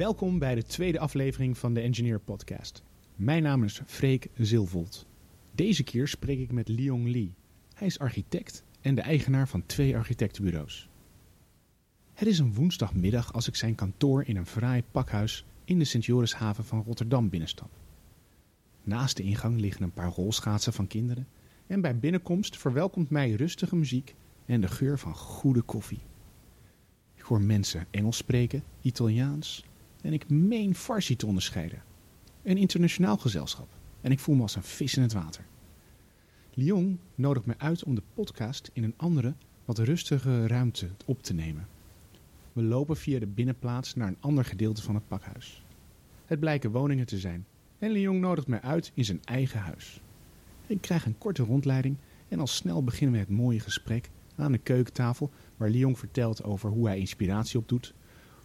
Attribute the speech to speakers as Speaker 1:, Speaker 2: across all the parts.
Speaker 1: Welkom bij de tweede aflevering van de Engineer Podcast. Mijn naam is Freek Zilvold. Deze keer spreek ik met Leon Lee. Hij is architect en de eigenaar van twee architectenbureaus. Het is een woensdagmiddag als ik zijn kantoor in een fraai pakhuis in de Sint-Jorishaven van Rotterdam binnenstap. Naast de ingang liggen een paar rolschaatsen van kinderen en bij binnenkomst verwelkomt mij rustige muziek en de geur van goede koffie. Ik hoor mensen Engels spreken, Italiaans en ik meen Farsi te onderscheiden. Een internationaal gezelschap en ik voel me als een vis in het water. Lyon nodigt me uit om de podcast in een andere, wat rustige ruimte op te nemen. We lopen via de binnenplaats naar een ander gedeelte van het pakhuis. Het blijken woningen te zijn en Lyon nodigt mij uit in zijn eigen huis. Ik krijg een korte rondleiding en al snel beginnen we het mooie gesprek aan de keukentafel waar Lyon vertelt over hoe hij inspiratie opdoet,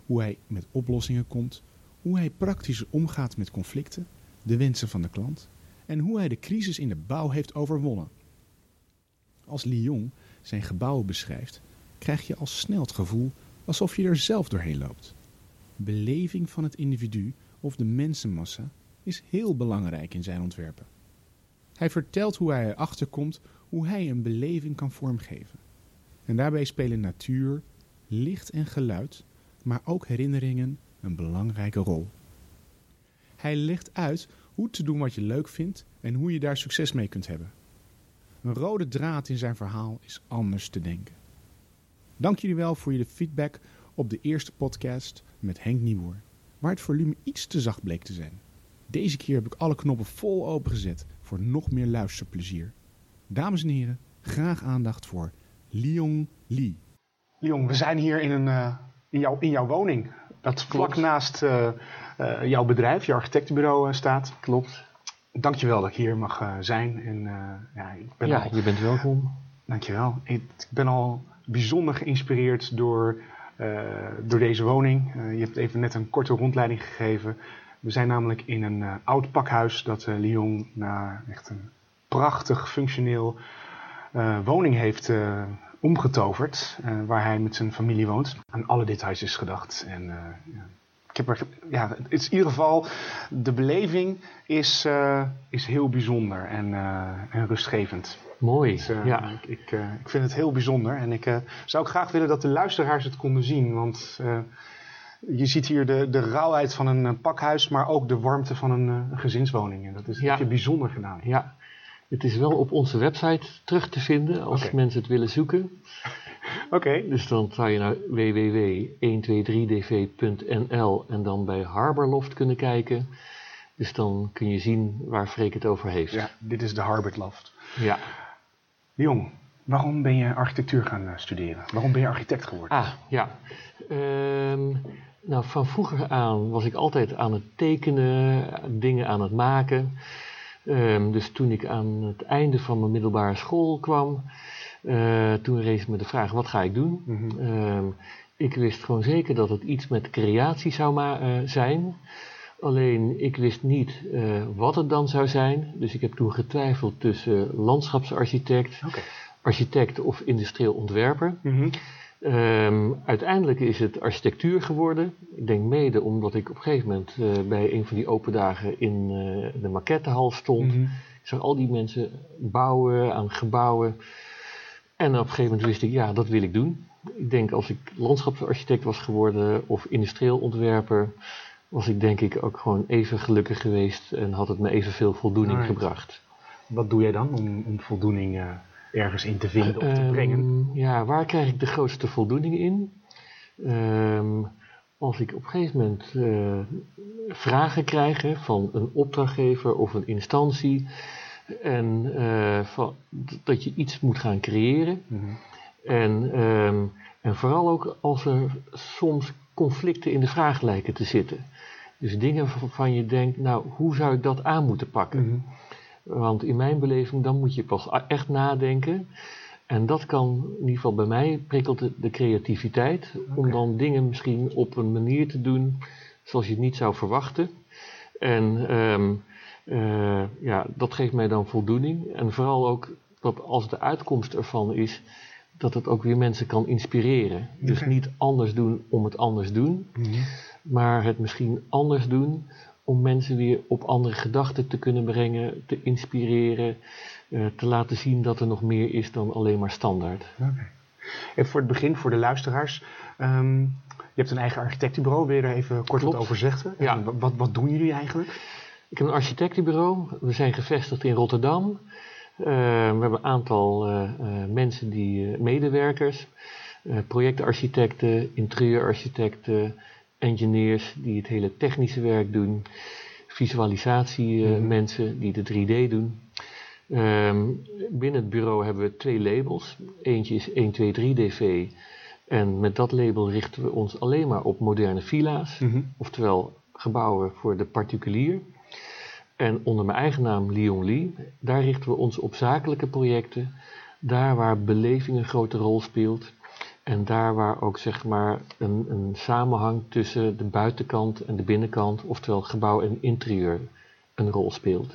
Speaker 1: hoe hij met oplossingen komt, hoe hij praktisch omgaat met conflicten, de wensen van de klant en hoe hij de crisis in de bouw heeft overwonnen. Als Lyon zijn gebouwen beschrijft, krijg je al snel het gevoel alsof je er zelf doorheen loopt. Beleving van het individu of de mensenmassa is heel belangrijk in zijn ontwerpen. Hij vertelt hoe hij erachter komt hoe hij een beleving kan vormgeven. En daarbij spelen natuur, licht en geluid, maar ook herinneringen een belangrijke rol. Hij legt uit hoe te doen wat je leuk vindt en hoe je daar succes mee kunt hebben. Een rode draad in zijn verhaal is anders te denken. Dank jullie wel voor jullie feedback op de eerste podcast met Henk Nieboer, waar het volume iets te zacht bleek te zijn. Deze keer heb ik alle knoppen vol opengezet voor nog meer luisterplezier. Dames en heren, graag aandacht voor Leon Lee. Leon, we zijn hier in, een, uh, in, jouw, in jouw woning. Dat vlak naast uh, uh, jouw bedrijf, je architectenbureau staat.
Speaker 2: Klopt.
Speaker 1: Dankjewel dat ik hier mag zijn. En,
Speaker 2: ja, ik ben ja al... je bent welkom.
Speaker 1: Dankjewel. Ik, ik ben al bijzonder geïnspireerd door, door deze woning. je hebt even net een korte rondleiding gegeven. We zijn namelijk in een uh, oud pakhuis dat uh, Lyon naar echt een prachtig functioneel woning heeft omgetoverd. waar hij met zijn familie woont. Aan alle details is gedacht. En, ja. Ik heb er, ja, het is in ieder geval, de beleving is, is heel bijzonder en, en rustgevend.
Speaker 2: Mooi.
Speaker 1: Dus, ja. Ik, ik, ik, vind het heel bijzonder. En ik zou ook graag willen dat de luisteraars het konden zien. Want je ziet hier de, de rauwheid van een eh, pakhuis, maar ook de warmte van een, gezinswoning. En dat is ja. bijzonder gedaan.
Speaker 2: Ja, het is wel op onze website terug te vinden als mensen het willen zoeken.
Speaker 1: Oké.
Speaker 2: Dus dan zou je naar www.123dv.nl en dan bij Harborloft kunnen kijken. Dus dan kun je zien waar Freek het over heeft.
Speaker 1: Ja, dit is de Harborloft.
Speaker 2: Ja.
Speaker 1: Jong, waarom ben je architectuur gaan eh, studeren? Waarom ben je architect geworden?
Speaker 2: Ah, ja. Um, nou, van vroeger aan was ik altijd aan het tekenen, dingen aan het maken. Um, dus toen ik aan het einde van mijn middelbare school kwam, uh, toen rees me de vraag: wat ga ik doen? Mm um, ik wist gewoon zeker dat het iets met creatie zou uh, zijn. Alleen ik wist niet uh, wat het dan zou zijn. Dus ik heb toen getwijfeld tussen landschapsarchitect, okay. architect of industrieel ontwerper. Mm -hmm. Um, uiteindelijk is het architectuur geworden. Ik denk mede omdat ik op een gegeven moment uh, bij een van die open dagen in uh, de maquettehal stond. Mm -hmm. Ik zag al die mensen bouwen aan gebouwen. En op een gegeven moment wist ik, ja, dat wil ik doen. Ik denk als ik landschapsarchitect was geworden of industrieel ontwerper, was ik denk ik ook gewoon even gelukkig geweest en had het me evenveel voldoening right. gebracht.
Speaker 1: Wat doe jij dan om, om voldoening uh ergens in te vinden of te um, brengen?
Speaker 2: Ja, waar krijg ik de grootste voldoening in? Um, als ik op een gegeven moment uh, vragen krijg hè, van een opdrachtgever of een instantie en uh, van, dat je iets moet gaan creëren. Mm -hmm. en, um, en vooral ook als er soms conflicten in de vraag lijken te zitten. Dus dingen waarvan je denkt, nou, hoe zou ik dat aan moeten pakken? Mm -hmm. Want in mijn beleving, dan moet je pas echt nadenken. En dat kan, in ieder geval bij mij, prikkelt de, de creativiteit. Okay. Om dan dingen misschien op een manier te doen zoals je het niet zou verwachten. En um, uh, ja, dat geeft mij dan voldoening. En vooral ook dat als de uitkomst ervan is dat het ook weer mensen kan inspireren. Okay. Dus niet anders doen om het anders doen. Mm -hmm. maar het misschien anders doen om mensen weer op andere gedachten te kunnen brengen, te inspireren, uh, te laten zien dat er nog meer is dan alleen maar standaard.
Speaker 1: Okay. Even voor het begin, voor de luisteraars. Um, je hebt een eigen architectenbureau, wil je daar even kort wat over zeggen?
Speaker 2: Ja.
Speaker 1: Wat, wat doen jullie eigenlijk?
Speaker 2: Ik heb een architectenbureau, we zijn gevestigd in Rotterdam. Uh, we hebben een aantal uh, mensen die medewerkers, projectarchitecten, interieurarchitecten, engineers die het hele technische werk doen, visualisatiemensen mm die de 3D doen. Um, binnen het bureau hebben we twee labels. Eentje is 123DV. En met dat label richten we ons alleen maar op moderne villa's, mm -hmm. oftewel gebouwen voor de particulier. En onder mijn eigen naam Leon Lee, daar richten we ons op zakelijke projecten, daar waar beleving een grote rol speelt. En daar waar ook zeg maar een, een samenhang tussen de buitenkant en de binnenkant, oftewel gebouw en interieur, een rol speelt.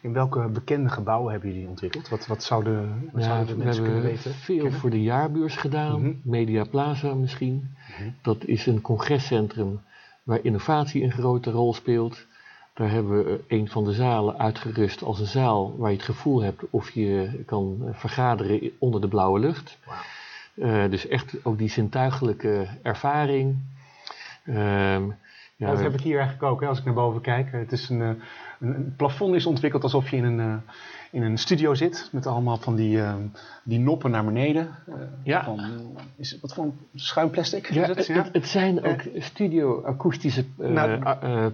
Speaker 1: In welke bekende gebouwen hebben jullie ontwikkeld? Wat, wat zouden, wat
Speaker 2: ja,
Speaker 1: zouden de mensen kunnen weten?
Speaker 2: veel
Speaker 1: kennen?
Speaker 2: voor de jaarbeurs gedaan,
Speaker 1: Mhm.
Speaker 2: Media Plaza misschien.
Speaker 1: Mhm.
Speaker 2: Dat is een congrescentrum waar innovatie een grote rol speelt. Daar hebben we eh, een van de zalen uitgerust als een zaal waar je het gevoel hebt of je kan eh, vergaderen onder de blauwe lucht. Eh, dus echt ook die zintuigelijke ervaring. Ehm,
Speaker 1: Ja, dat heb ik hier eigenlijk ook, hè, als ik naar boven kijk. Het is een, eh, een, plafond is ontwikkeld alsof je in een, eh, in een studio zit. Met allemaal van die, eh, die noppen naar beneden. Eh,
Speaker 2: Ja.
Speaker 1: Van, is, wat voor schuim plastic
Speaker 2: Ja, het,
Speaker 1: het? Ja?
Speaker 2: het- het zijn ook studio-akoestische eh,
Speaker 1: Nou,
Speaker 2: eh, eh,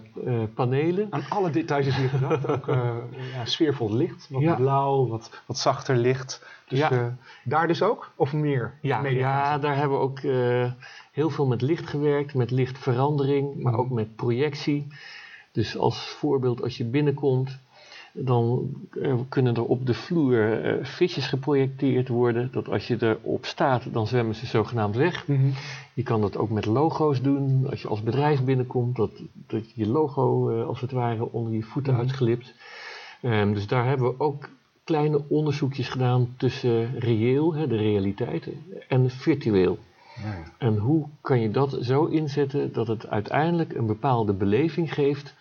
Speaker 2: panelen.
Speaker 1: Aan alle details is hier gedacht. Ook eh, ja, sfeervol licht. Wat
Speaker 2: Ja.
Speaker 1: blauw, wat, wat zachter licht. Dus
Speaker 2: Ja.
Speaker 1: eh, daar dus ook? Of meer?
Speaker 2: Ja, ja, daar hebben we ook eh, heel veel met licht gewerkt, met lichtverandering, maar
Speaker 1: Mhm.
Speaker 2: ook met projectie. Dus als voorbeeld, als je binnenkomt, dan eh, kunnen er op de vloer eh, visjes geprojecteerd worden. Dat als je erop staat, dan zwemmen ze zogenaamd weg.
Speaker 1: Mhm.
Speaker 2: Je kan dat ook met logo's doen. Als je als bedrijf binnenkomt, dat, dat je logo eh, als het ware onder je voeten
Speaker 1: Mhm.
Speaker 2: uitglipt. Ehm, dus daar hebben we ook kleine onderzoekjes gedaan tussen reëel, hè, de realiteit, en virtueel.
Speaker 1: Ja.
Speaker 2: En hoe kan je dat zo inzetten dat het uiteindelijk een bepaalde beleving geeft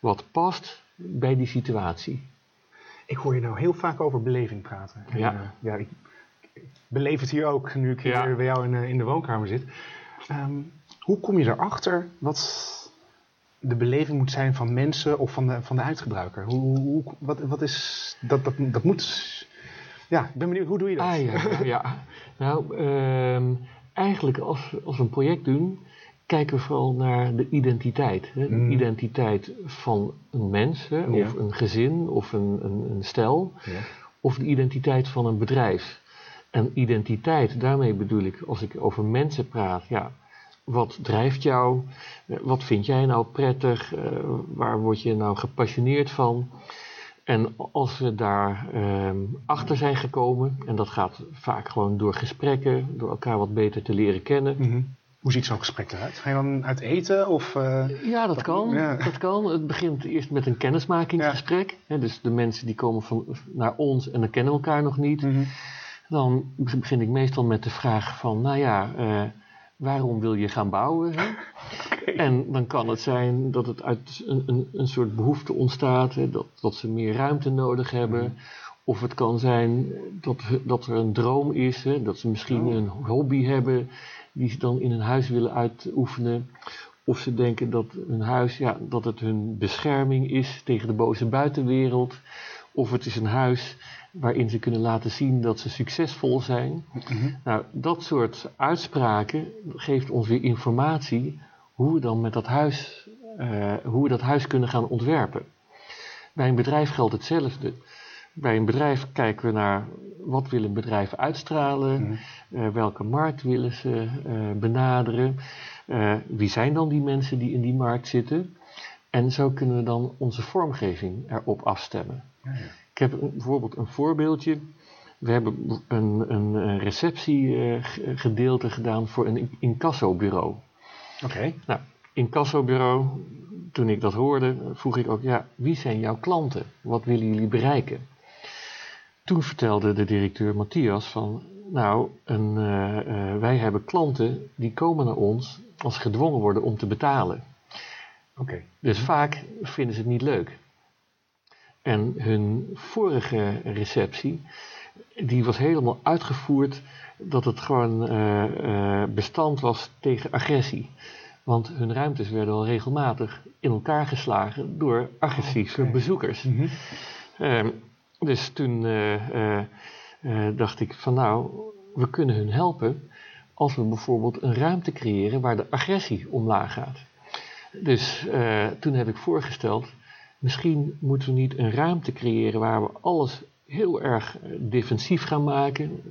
Speaker 2: wat past bij die situatie?
Speaker 1: Ik hoor je nou heel vaak over beleving praten. En,
Speaker 2: Ja.
Speaker 1: eh, ja ik, ik beleef het hier ook, nu ik hier
Speaker 2: Ja.
Speaker 1: bij jou in, eh, in de woonkamer zit. Ehm, hoe kom je erachter wat de beleving moet zijn van mensen of van de, van de uitgebruiker? Hoe, hoe, wat, wat is, dat, dat, dat moet... Ja, ik ben benieuwd, hoe doe je dat?
Speaker 2: Ah ja, ja, ja. Nou, ehm, eigenlijk als, als we een project doen, kijken we vooral naar de identiteit. Hè? De
Speaker 1: Mm.
Speaker 2: identiteit van een mens, hè?
Speaker 1: Ja.
Speaker 2: of een gezin, of een, een, een stel,
Speaker 1: Ja.
Speaker 2: of de identiteit van een bedrijf. En identiteit, daarmee bedoel ik, als ik over mensen praat, ja, wat drijft jou? Eh, Wat vind jij nou prettig? Eh, waar word je nou gepassioneerd van? En als we daar ehm, achter zijn gekomen, en dat gaat vaak gewoon door gesprekken, door elkaar wat beter te leren kennen.
Speaker 1: Mhm. Hoe ziet zo'n gesprek eruit? Ga je dan uit eten? Of, eh,
Speaker 2: Ja, dat kan.
Speaker 1: Ja.
Speaker 2: Dat kan. Het begint eerst met een kennismakingsgesprek. Dus de mensen die komen van, naar ons en dan kennen elkaar nog niet.
Speaker 1: mhm.
Speaker 2: Dan begin ik meestal met de vraag van, nou ja, eh, waarom wil je gaan bouwen? Hè? En dan kan het zijn dat het uit een, een, een soort behoefte ontstaat, hè, dat, dat ze meer ruimte nodig hebben. Of het kan zijn dat, dat er een droom is, hè, dat ze misschien
Speaker 1: Oh.
Speaker 2: een hobby hebben die ze dan in hun huis willen uitoefenen. Of ze denken dat hun huis, ja, dat het hun bescherming is tegen de boze buitenwereld. Of het is een huis waarin ze kunnen laten zien dat ze succesvol zijn.
Speaker 1: Mhm.
Speaker 2: Nou, dat soort uitspraken geeft ons weer informatie hoe we dan met dat huis, eh, hoe we dat huis kunnen gaan ontwerpen. Bij een bedrijf geldt hetzelfde. Bij een bedrijf kijken we naar wat wil een bedrijf uitstralen, eh, welke markt willen ze eh, benaderen, eh, wie zijn dan die mensen die in die markt zitten. En zo kunnen we dan onze vormgeving erop afstemmen.
Speaker 1: Ja, ja.
Speaker 2: Ik heb een- bijvoorbeeld een voorbeeldje. We hebben een, een, receptiegedeelte gedaan voor een incassobureau.
Speaker 1: Oké.
Speaker 2: Nou, incassobureau, toen ik dat hoorde, vroeg ik ook, ja, wie zijn jouw klanten? Wat willen jullie bereiken? Toen vertelde de directeur Matthias van, Nou, een, eh, eh, wij hebben klanten die komen naar ons als ze gedwongen worden om te betalen.
Speaker 3: Oké.
Speaker 2: Dus vaak vinden ze het niet leuk. En hun vorige receptie, die was helemaal uitgevoerd dat het gewoon eh, bestand was tegen agressie. Want hun ruimtes werden al regelmatig in elkaar geslagen door agressieve bezoekers.
Speaker 3: Mhm.
Speaker 2: Ehm, dus toen eh, eh, eh, dacht ik van nou, we kunnen hun helpen als we bijvoorbeeld een ruimte creëren waar de agressie omlaag gaat. Dus toen heb ik voorgesteld, misschien moeten we niet een ruimte creëren waar we alles heel erg defensief gaan maken,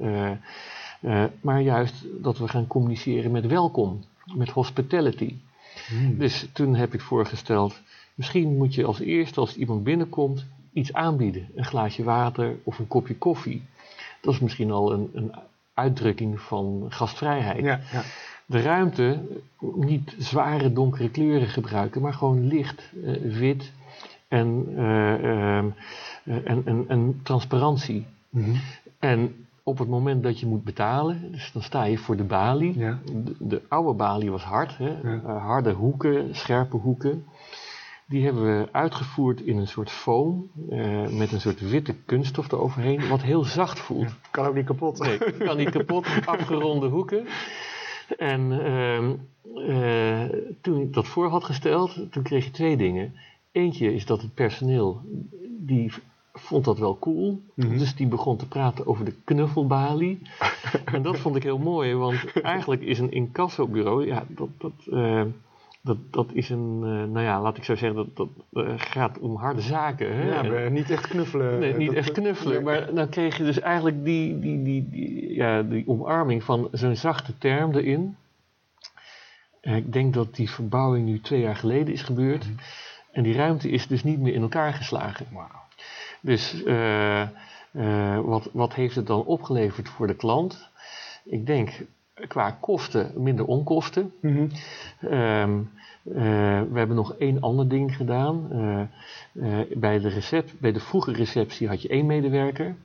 Speaker 2: maar juist dat we gaan communiceren met welkom, met hospitality.
Speaker 3: Hmm.
Speaker 2: Dus toen heb ik voorgesteld, misschien moet je als eerste als iemand binnenkomt iets aanbieden. Een glaasje water of een kopje koffie. Dat is misschien al een, een uitdrukking van gastvrijheid.
Speaker 3: Ja, ja.
Speaker 2: De ruimte, niet zware donkere kleuren gebruiken, maar gewoon licht, eh, wit en, eh, ehm, eh, en, en, en transparantie.
Speaker 3: Mhm.
Speaker 2: En op het moment dat je moet betalen, dus dan sta je voor de balie.
Speaker 3: Ja.
Speaker 2: De, de oude balie was hard, hè? Harde hoeken, scherpe hoeken. Die hebben we uitgevoerd in een soort foam, eh, met een soort witte kunststof eroverheen, wat heel zacht voelt.
Speaker 3: Kan ook niet kapot.
Speaker 2: Nee, kan niet kapot, afgeronde hoeken. En ehm, eh, toen ik dat voor had gesteld, toen kreeg je twee dingen. Eentje is dat het personeel, die vond dat wel cool.
Speaker 3: Mhm.
Speaker 2: Dus die begon te praten over de knuffelbalie. en dat vond ik heel mooi, want eigenlijk is een incassobureau, ja, dat, dat, eh, dat, dat is een, eh, nou ja, laat ik zo zeggen, dat, dat eh, gaat om harde zaken. Hè?
Speaker 3: Ja,
Speaker 2: En-
Speaker 3: niet echt knuffelen.
Speaker 2: Nee, niet
Speaker 3: Dat-
Speaker 2: echt knuffelen,
Speaker 3: nee.
Speaker 2: maar dan kreeg je dus eigenlijk die, die, die, die, ja, die omarming van zo'n zachte term erin. En ik denk dat die verbouwing nu twee jaar geleden is gebeurd. En die ruimte is dus niet meer in elkaar geslagen.
Speaker 3: Wauw.
Speaker 2: Dus eh, eh, wat, wat heeft het dan opgeleverd voor de klant? Ik denk qua kosten minder onkosten.
Speaker 3: Mhm.
Speaker 2: Ehm, eh, we hebben nog één ander ding gedaan. Eh, eh, bij, de recept, bij de vroege receptie had je één medewerker.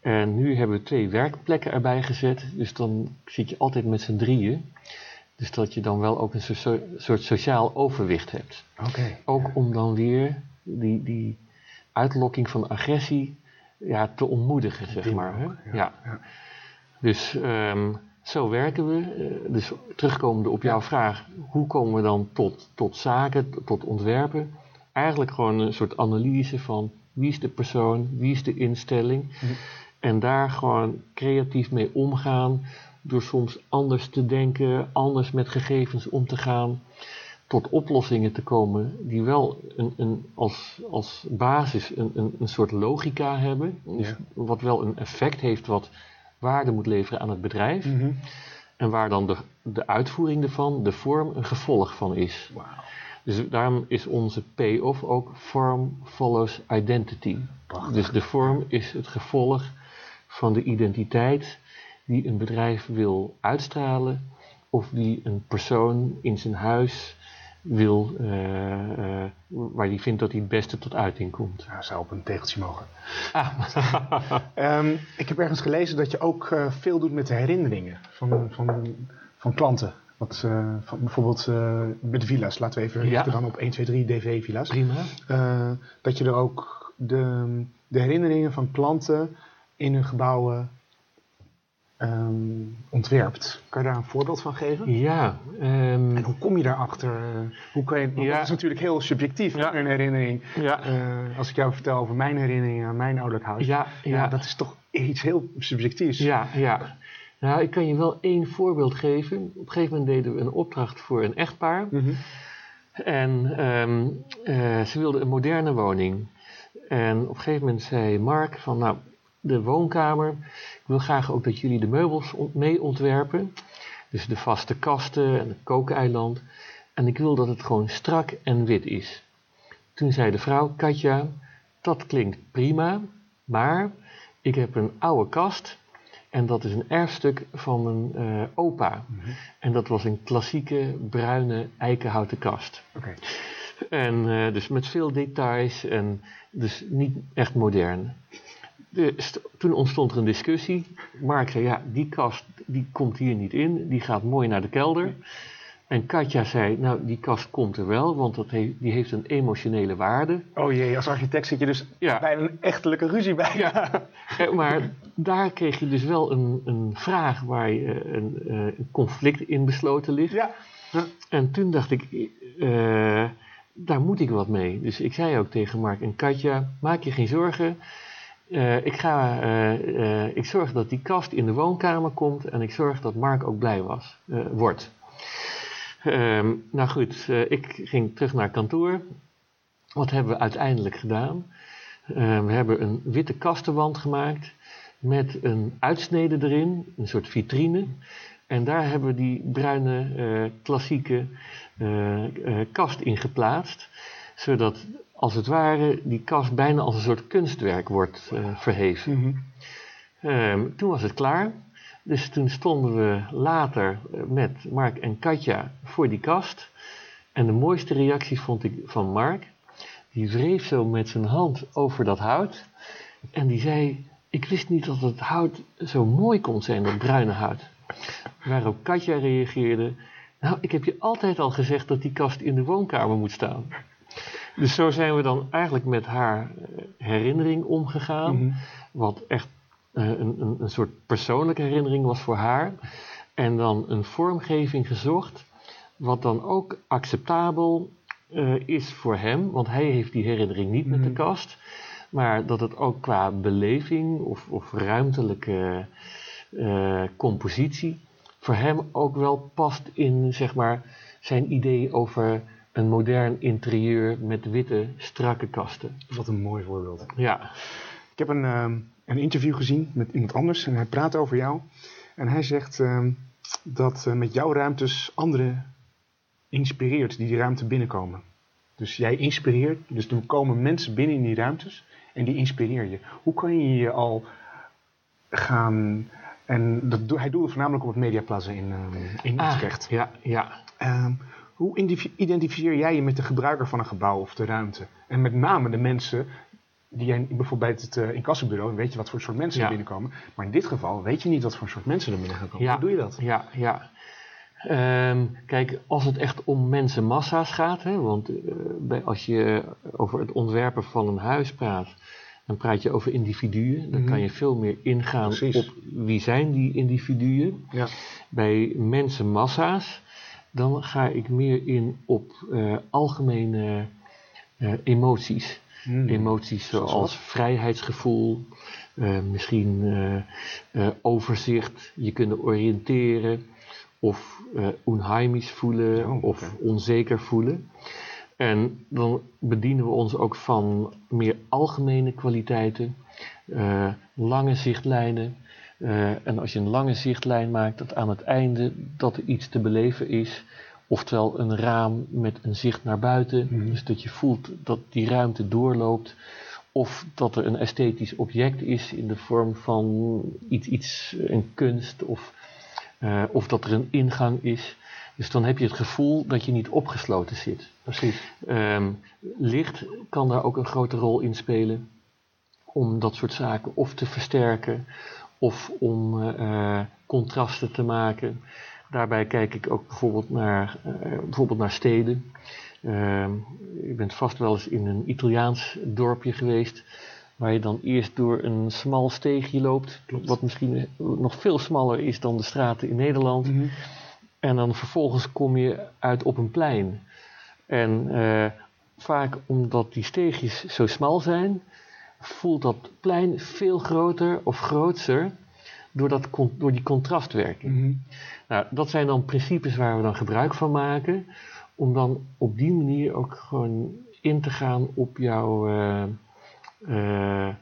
Speaker 2: En nu hebben we twee werkplekken erbij gezet. Dus dan zit je altijd met z'n drieën. Dus dat je dan wel ook een soort, soort sociaal overwicht hebt. Ook om dan weer die, die uitlokking van agressie ja, te ontmoedigen, zeg maar. Hè?
Speaker 3: ook, ja,
Speaker 2: Ja.
Speaker 3: ja.
Speaker 2: Dus ehm, zo werken we. Eh, dus terugkomende op jouw vraag, hoe komen we dan tot, tot zaken, tot- ontwerpen? Eigenlijk gewoon een soort analyse van wie is de persoon, wie is de instelling. En daar gewoon creatief mee omgaan, door soms anders te denken, anders met gegevens om te gaan, tot oplossingen te komen die wel een, een, als, als basis een, een, een soort logica hebben. Dus
Speaker 3: Ja.
Speaker 2: wat wel een effect heeft wat waarde moet leveren aan het bedrijf.
Speaker 3: Mhm.
Speaker 2: En waar dan de, de uitvoering ervan, de vorm, een gevolg van is. Dus daarom is onze payoff ook form follows identity.
Speaker 3: Prachtig.
Speaker 2: Dus de vorm is het gevolg van de identiteit die een bedrijf wil uitstralen of die een persoon in zijn huis wil, eh, eh, waar die vindt dat hij het beste tot uiting komt.
Speaker 3: Ja, zou op een tegeltje mogen.
Speaker 2: Ah,
Speaker 3: Ehm, ik heb ergens gelezen dat je ook eh, veel doet met de herinneringen van, van, van klanten. Wat, van, bijvoorbeeld eh, met de villa's, laten we even
Speaker 2: Ja.
Speaker 3: richten dan op 1, 2, 3 DV-villa's.
Speaker 2: prima.
Speaker 3: Dat je er ook de, de herinneringen van klanten in hun gebouwen ehm, ontwerpt. Kan je daar een voorbeeld van geven?
Speaker 2: Ja, ehm,
Speaker 3: En hoe kom je daarachter? Eh, hoe kan je,
Speaker 2: Ja.
Speaker 3: Dat is natuurlijk heel subjectief,
Speaker 2: Ja.
Speaker 3: een herinnering.
Speaker 2: ja,
Speaker 3: Eh, als ik jou vertel over mijn herinneringen aan mijn ouderlijk huis.
Speaker 2: ja,
Speaker 3: ja, dat is toch iets heel subjectiefs.
Speaker 2: ja, ja. Nou, ik kan je wel één voorbeeld geven. Op een gegeven moment deden we een opdracht voor een echtpaar.
Speaker 3: Mhm.
Speaker 2: En ehm, eh, ze wilden een moderne woning. En op een gegeven moment zei Mark van, nou, de woonkamer, ik wil graag ook dat jullie de meubels mee ontwerpen. Dus de vaste kasten en het kookeiland. En ik wil dat het gewoon strak en wit is. Toen zei de vrouw, Katja, dat klinkt prima, maar ik heb een oude kast en dat is een erfstuk van mijn eh, opa.
Speaker 3: Mhm.
Speaker 2: En dat was een klassieke bruine eikenhouten kast. En eh, dus met veel details en dus niet echt modern. Toen ontstond er een discussie. Mark zei, ja, die kast die komt hier niet in, die gaat mooi naar de kelder. En Katja zei, nou, die kast komt er wel, want dat heeft, die heeft een emotionele waarde.
Speaker 1: Oh jee, als architect zit je dus
Speaker 2: Ja.
Speaker 1: bij een echtelijke ruzie bij.
Speaker 2: Ja, eh, maar daar kreeg je dus wel een, een vraag waar je, eh, een, eh, een conflict in besloten ligt.
Speaker 1: Ja.
Speaker 2: En toen dacht ik, eh, daar moet ik wat mee. Dus ik zei ook tegen Mark en Katja, maak je geen zorgen. Eh, ik, ga, eh, eh, ik zorg dat die kast in de woonkamer komt en ik zorg dat Mark ook blij was, wordt. Ehm, nou goed, ik ging terug naar kantoor. Wat hebben we uiteindelijk gedaan? We hebben een witte kastenwand gemaakt met een uitsnede erin, een soort vitrine. En daar hebben we die bruine klassieke kast in geplaatst. Zodat als het ware die kast bijna als een soort kunstwerk wordt eh, verheven.
Speaker 1: Mhm.
Speaker 2: Ehm, toen was het klaar. Dus toen stonden we later eh, met Mark en Katja voor die kast. En de mooiste reactie vond ik van Mark. Die wreef zo met zijn hand over dat hout. En die zei: Ik wist niet dat het hout zo mooi kon zijn, dat bruine hout. Waarop Katja reageerde: Nou, ik heb je altijd al gezegd dat die kast in de woonkamer moet staan. Dus zo zijn we dan eigenlijk met haar eh, herinnering omgegaan.
Speaker 1: Mhm.
Speaker 2: Wat echt eh, een, een, een soort persoonlijke herinnering was voor haar. En dan een vormgeving gezocht, wat dan ook acceptabel eh, is voor hem, want hij heeft die herinnering niet met de
Speaker 1: Mhm.
Speaker 2: kast. Maar dat het ook qua beleving of, of ruimtelijke compositie voor hem ook wel past in zeg maar, zijn idee over een modern interieur met witte, strakke kasten.
Speaker 1: Wat een mooi voorbeeld.
Speaker 2: Ja,
Speaker 1: Ik heb een, ehm, een interview gezien met iemand anders en hij praat over jou. En hij zegt ehm, dat eh, met jouw ruimtes anderen inspireert die die ruimte binnenkomen. Dus jij inspireert, dus er komen mensen binnen in die ruimtes en die inspireer je. Hoe kan je je al gaan, en dat, hij doelde voornamelijk op het Mediaplaza in, ehm, in
Speaker 2: Ah,
Speaker 1: Utrecht.
Speaker 2: ja, ja.
Speaker 1: Hoe identificeer jij je met de gebruiker van een gebouw of de ruimte? En met name de mensen die jij bijvoorbeeld bij het uh, incassobureau, weet je wat voor soort mensen
Speaker 2: Ja.
Speaker 1: er binnenkomen. Maar in dit geval weet je niet wat voor soort mensen er binnen gaan komen.
Speaker 2: Ja.
Speaker 1: Hoe doe je dat?
Speaker 2: Ja, ja. Ehm, kijk, als het echt om mensenmassa's gaat, hè, want eh, bij, als je over het ontwerpen van een huis praat, dan praat je over individuen. Dan
Speaker 1: Mhm.
Speaker 2: kan je veel meer ingaan
Speaker 1: Precies.
Speaker 2: op wie zijn die individuen.
Speaker 1: Ja.
Speaker 2: Bij mensenmassa's, dan ga ik meer in op eh, algemene eh, emoties.
Speaker 1: Hmm.
Speaker 2: Emoties
Speaker 1: Zoals
Speaker 2: vrijheidsgevoel, eh, misschien overzicht, je kunnen oriënteren, of eh onheimisch voelen,
Speaker 1: Oh,
Speaker 2: of onzeker voelen. En dan bedienen we ons ook van meer algemene kwaliteiten, lange zichtlijnen. Eh, en als je een lange zichtlijn maakt, dat aan het einde dat er iets te beleven is, Oftewel een raam met een zicht naar buiten.
Speaker 1: Mhm.
Speaker 2: Dus dat je voelt dat die ruimte doorloopt. Of dat er een esthetisch object is in de vorm van iets, iets een kunst. Of, eh, of dat er een ingang is. Dus dan heb je het gevoel dat je niet opgesloten zit.
Speaker 1: Precies.
Speaker 2: Ehm, licht kan daar ook een grote rol in spelen. Om dat soort zaken of te versterken of om eh, eh, contrasten te maken. Daarbij kijk ik ook bijvoorbeeld naar, eh, bijvoorbeeld naar steden. Ehm, je bent vast wel eens in een Italiaans dorpje geweest. Waar je dan eerst door een smal steegje loopt.
Speaker 1: Klopt.
Speaker 2: Wat misschien nog veel smaller is dan de straten in Nederland.
Speaker 1: Mhm.
Speaker 2: En dan vervolgens kom je uit op een plein. En eh, vaak omdat die steegjes zo smal zijn, voelt dat plein veel groter of grootser door, dat, door die contrastwerking.
Speaker 1: Mhm.
Speaker 2: Nou, dat zijn dan principes waar we dan gebruik van maken, om dan op die manier ook gewoon in te gaan op jouw eh, eh,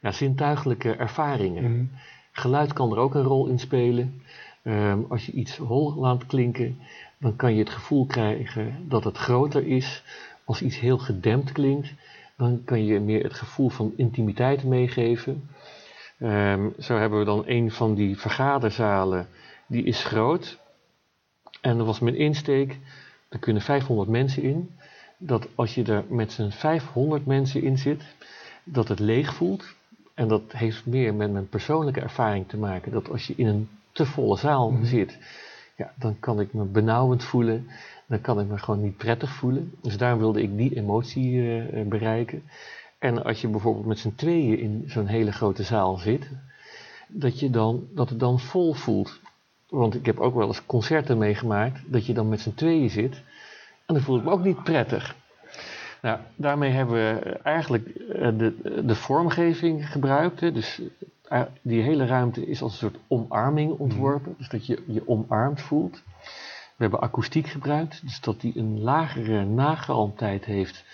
Speaker 2: ja, zintuigelijke ervaringen.
Speaker 1: Mhm.
Speaker 2: Geluid kan er ook een rol in spelen. Ehm, als je iets hol laat klinken, dan kan je het gevoel krijgen dat het groter is. Als iets heel gedempt klinkt, dan kan je meer het gevoel van intimiteit meegeven. Ehm, zo hebben we dan een van die vergaderzalen, die is groot. En dat was mijn insteek, er kunnen 500 mensen in. Dat als je er met z'n 500 mensen in zit, dat het leeg voelt En dat heeft meer met mijn persoonlijke ervaring te maken. Dat als je in een te volle zaal
Speaker 1: Mhm.
Speaker 2: zit, ja, dan kan ik me benauwend voelen. Dan kan ik me gewoon niet prettig voelen. Dus daarom wilde ik die emotie eh, eh, bereiken. En als je bijvoorbeeld met z'n tweeën in zo'n hele grote zaal zit, dat, je dan, dat het dan vol voelt. Want ik heb ook wel eens concerten meegemaakt, dat je dan met z'n tweeën zit. En dan voel ik me ook niet prettig. Nou, daarmee hebben we eigenlijk eh, de, de vormgeving gebruikt. Hè. Dus die hele ruimte is als een soort omarming ontworpen. Dus dat je je omarmd voelt. We hebben akoestiek gebruikt, dus dat die een lagere nagalmtijd heeft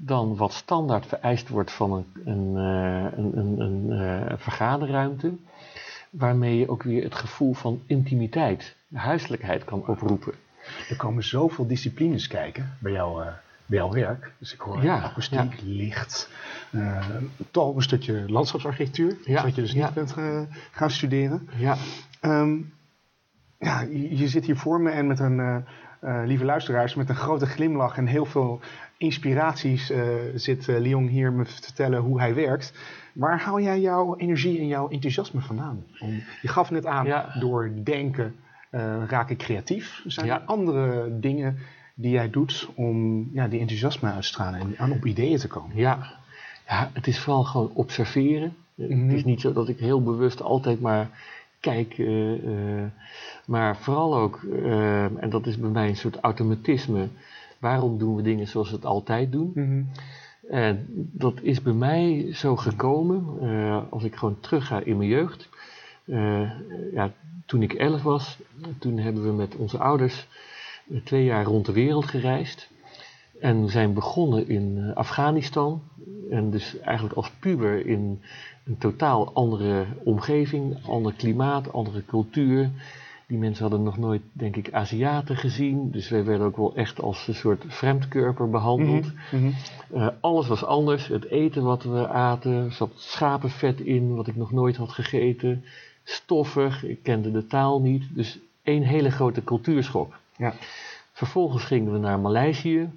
Speaker 2: dan wat standaard vereist wordt van een, een, eh, een, een, een eh, vergaderruimte. Waarmee je ook weer het gevoel van intimiteit, huiselijkheid kan oproepen.
Speaker 1: Er komen zoveel disciplines kijken bij, jou, eh, bij jouw werk. Dus ik hoor
Speaker 2: Ja,
Speaker 1: akoestiek, licht, eh tal een stukje landschapsarchitectuur.
Speaker 2: Ja,
Speaker 1: Wat je dus
Speaker 2: ja.
Speaker 1: niet bent gaan studeren.
Speaker 2: Ja,
Speaker 1: Ehm, ja, je, je zit hier voor me en met een, eh, eh, lieve luisteraars, met een grote glimlach en heel veel inspiraties zit Leon hier me te vertellen hoe hij werkt. Waar haal jij jouw energie en jouw enthousiasme vandaan? Om, je gaf net aan,
Speaker 2: Ja.
Speaker 1: door denken raak ik creatief. Zijn er andere dingen die jij doet om ja, die enthousiasme uit te stralen en aan op ideeën te komen?
Speaker 2: ja. Ja, het is vooral gewoon observeren. Eh,
Speaker 1: Mhm.
Speaker 2: Het is niet zo dat ik heel bewust altijd maar kijk, eh, eh, maar vooral ook, en dat is bij mij een soort automatisme, waarom doen we dingen zoals we het altijd doen?
Speaker 1: Mhm.
Speaker 2: En dat is bij mij zo gekomen, als ik gewoon terugga in mijn jeugd. Ja, toen ik elf was, toen hebben we met onze ouders twee jaar rond de wereld gereisd. En we zijn begonnen in eh, Afghanistan. En dus eigenlijk als puber in een totaal andere omgeving, ander klimaat, andere cultuur. Die mensen hadden nog nooit, denk ik, Aziaten gezien. Dus wij werden ook wel echt als een soort vreemdkörper behandeld.
Speaker 1: Mhm. Mhm.
Speaker 2: Eh, alles was anders. Het eten wat we aten, er zat schapenvet in, wat ik nog nooit had gegeten. Stoffig, ik kende de taal niet. Dus één hele grote cultuurschok.
Speaker 1: Ja.
Speaker 2: Vervolgens gingen we naar Maleisië.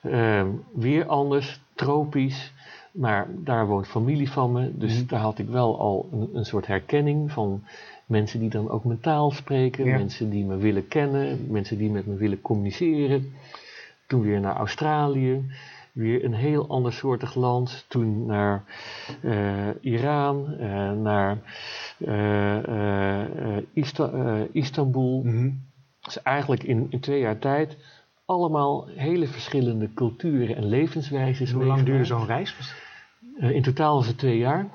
Speaker 2: Eh, weer anders, tropisch. Maar daar woont familie van me. Dus
Speaker 1: Mhm.
Speaker 2: daar had ik wel al een, een soort herkenning van mensen die dan ook mijn taal spreken.
Speaker 1: Ja.
Speaker 2: Mensen die me willen kennen. Mensen die met me willen communiceren. Toen weer naar Australië. Weer een heel ander soortig land. Toen naar eh, Iran. eh, naar eh, Istanbul.
Speaker 1: Mhm.
Speaker 2: Dus eigenlijk in, in twee jaar tijd allemaal hele verschillende culturen en levenswijzes.
Speaker 1: Hoe lang duurde zo'n reis?
Speaker 2: Eh, in totaal was het twee jaar.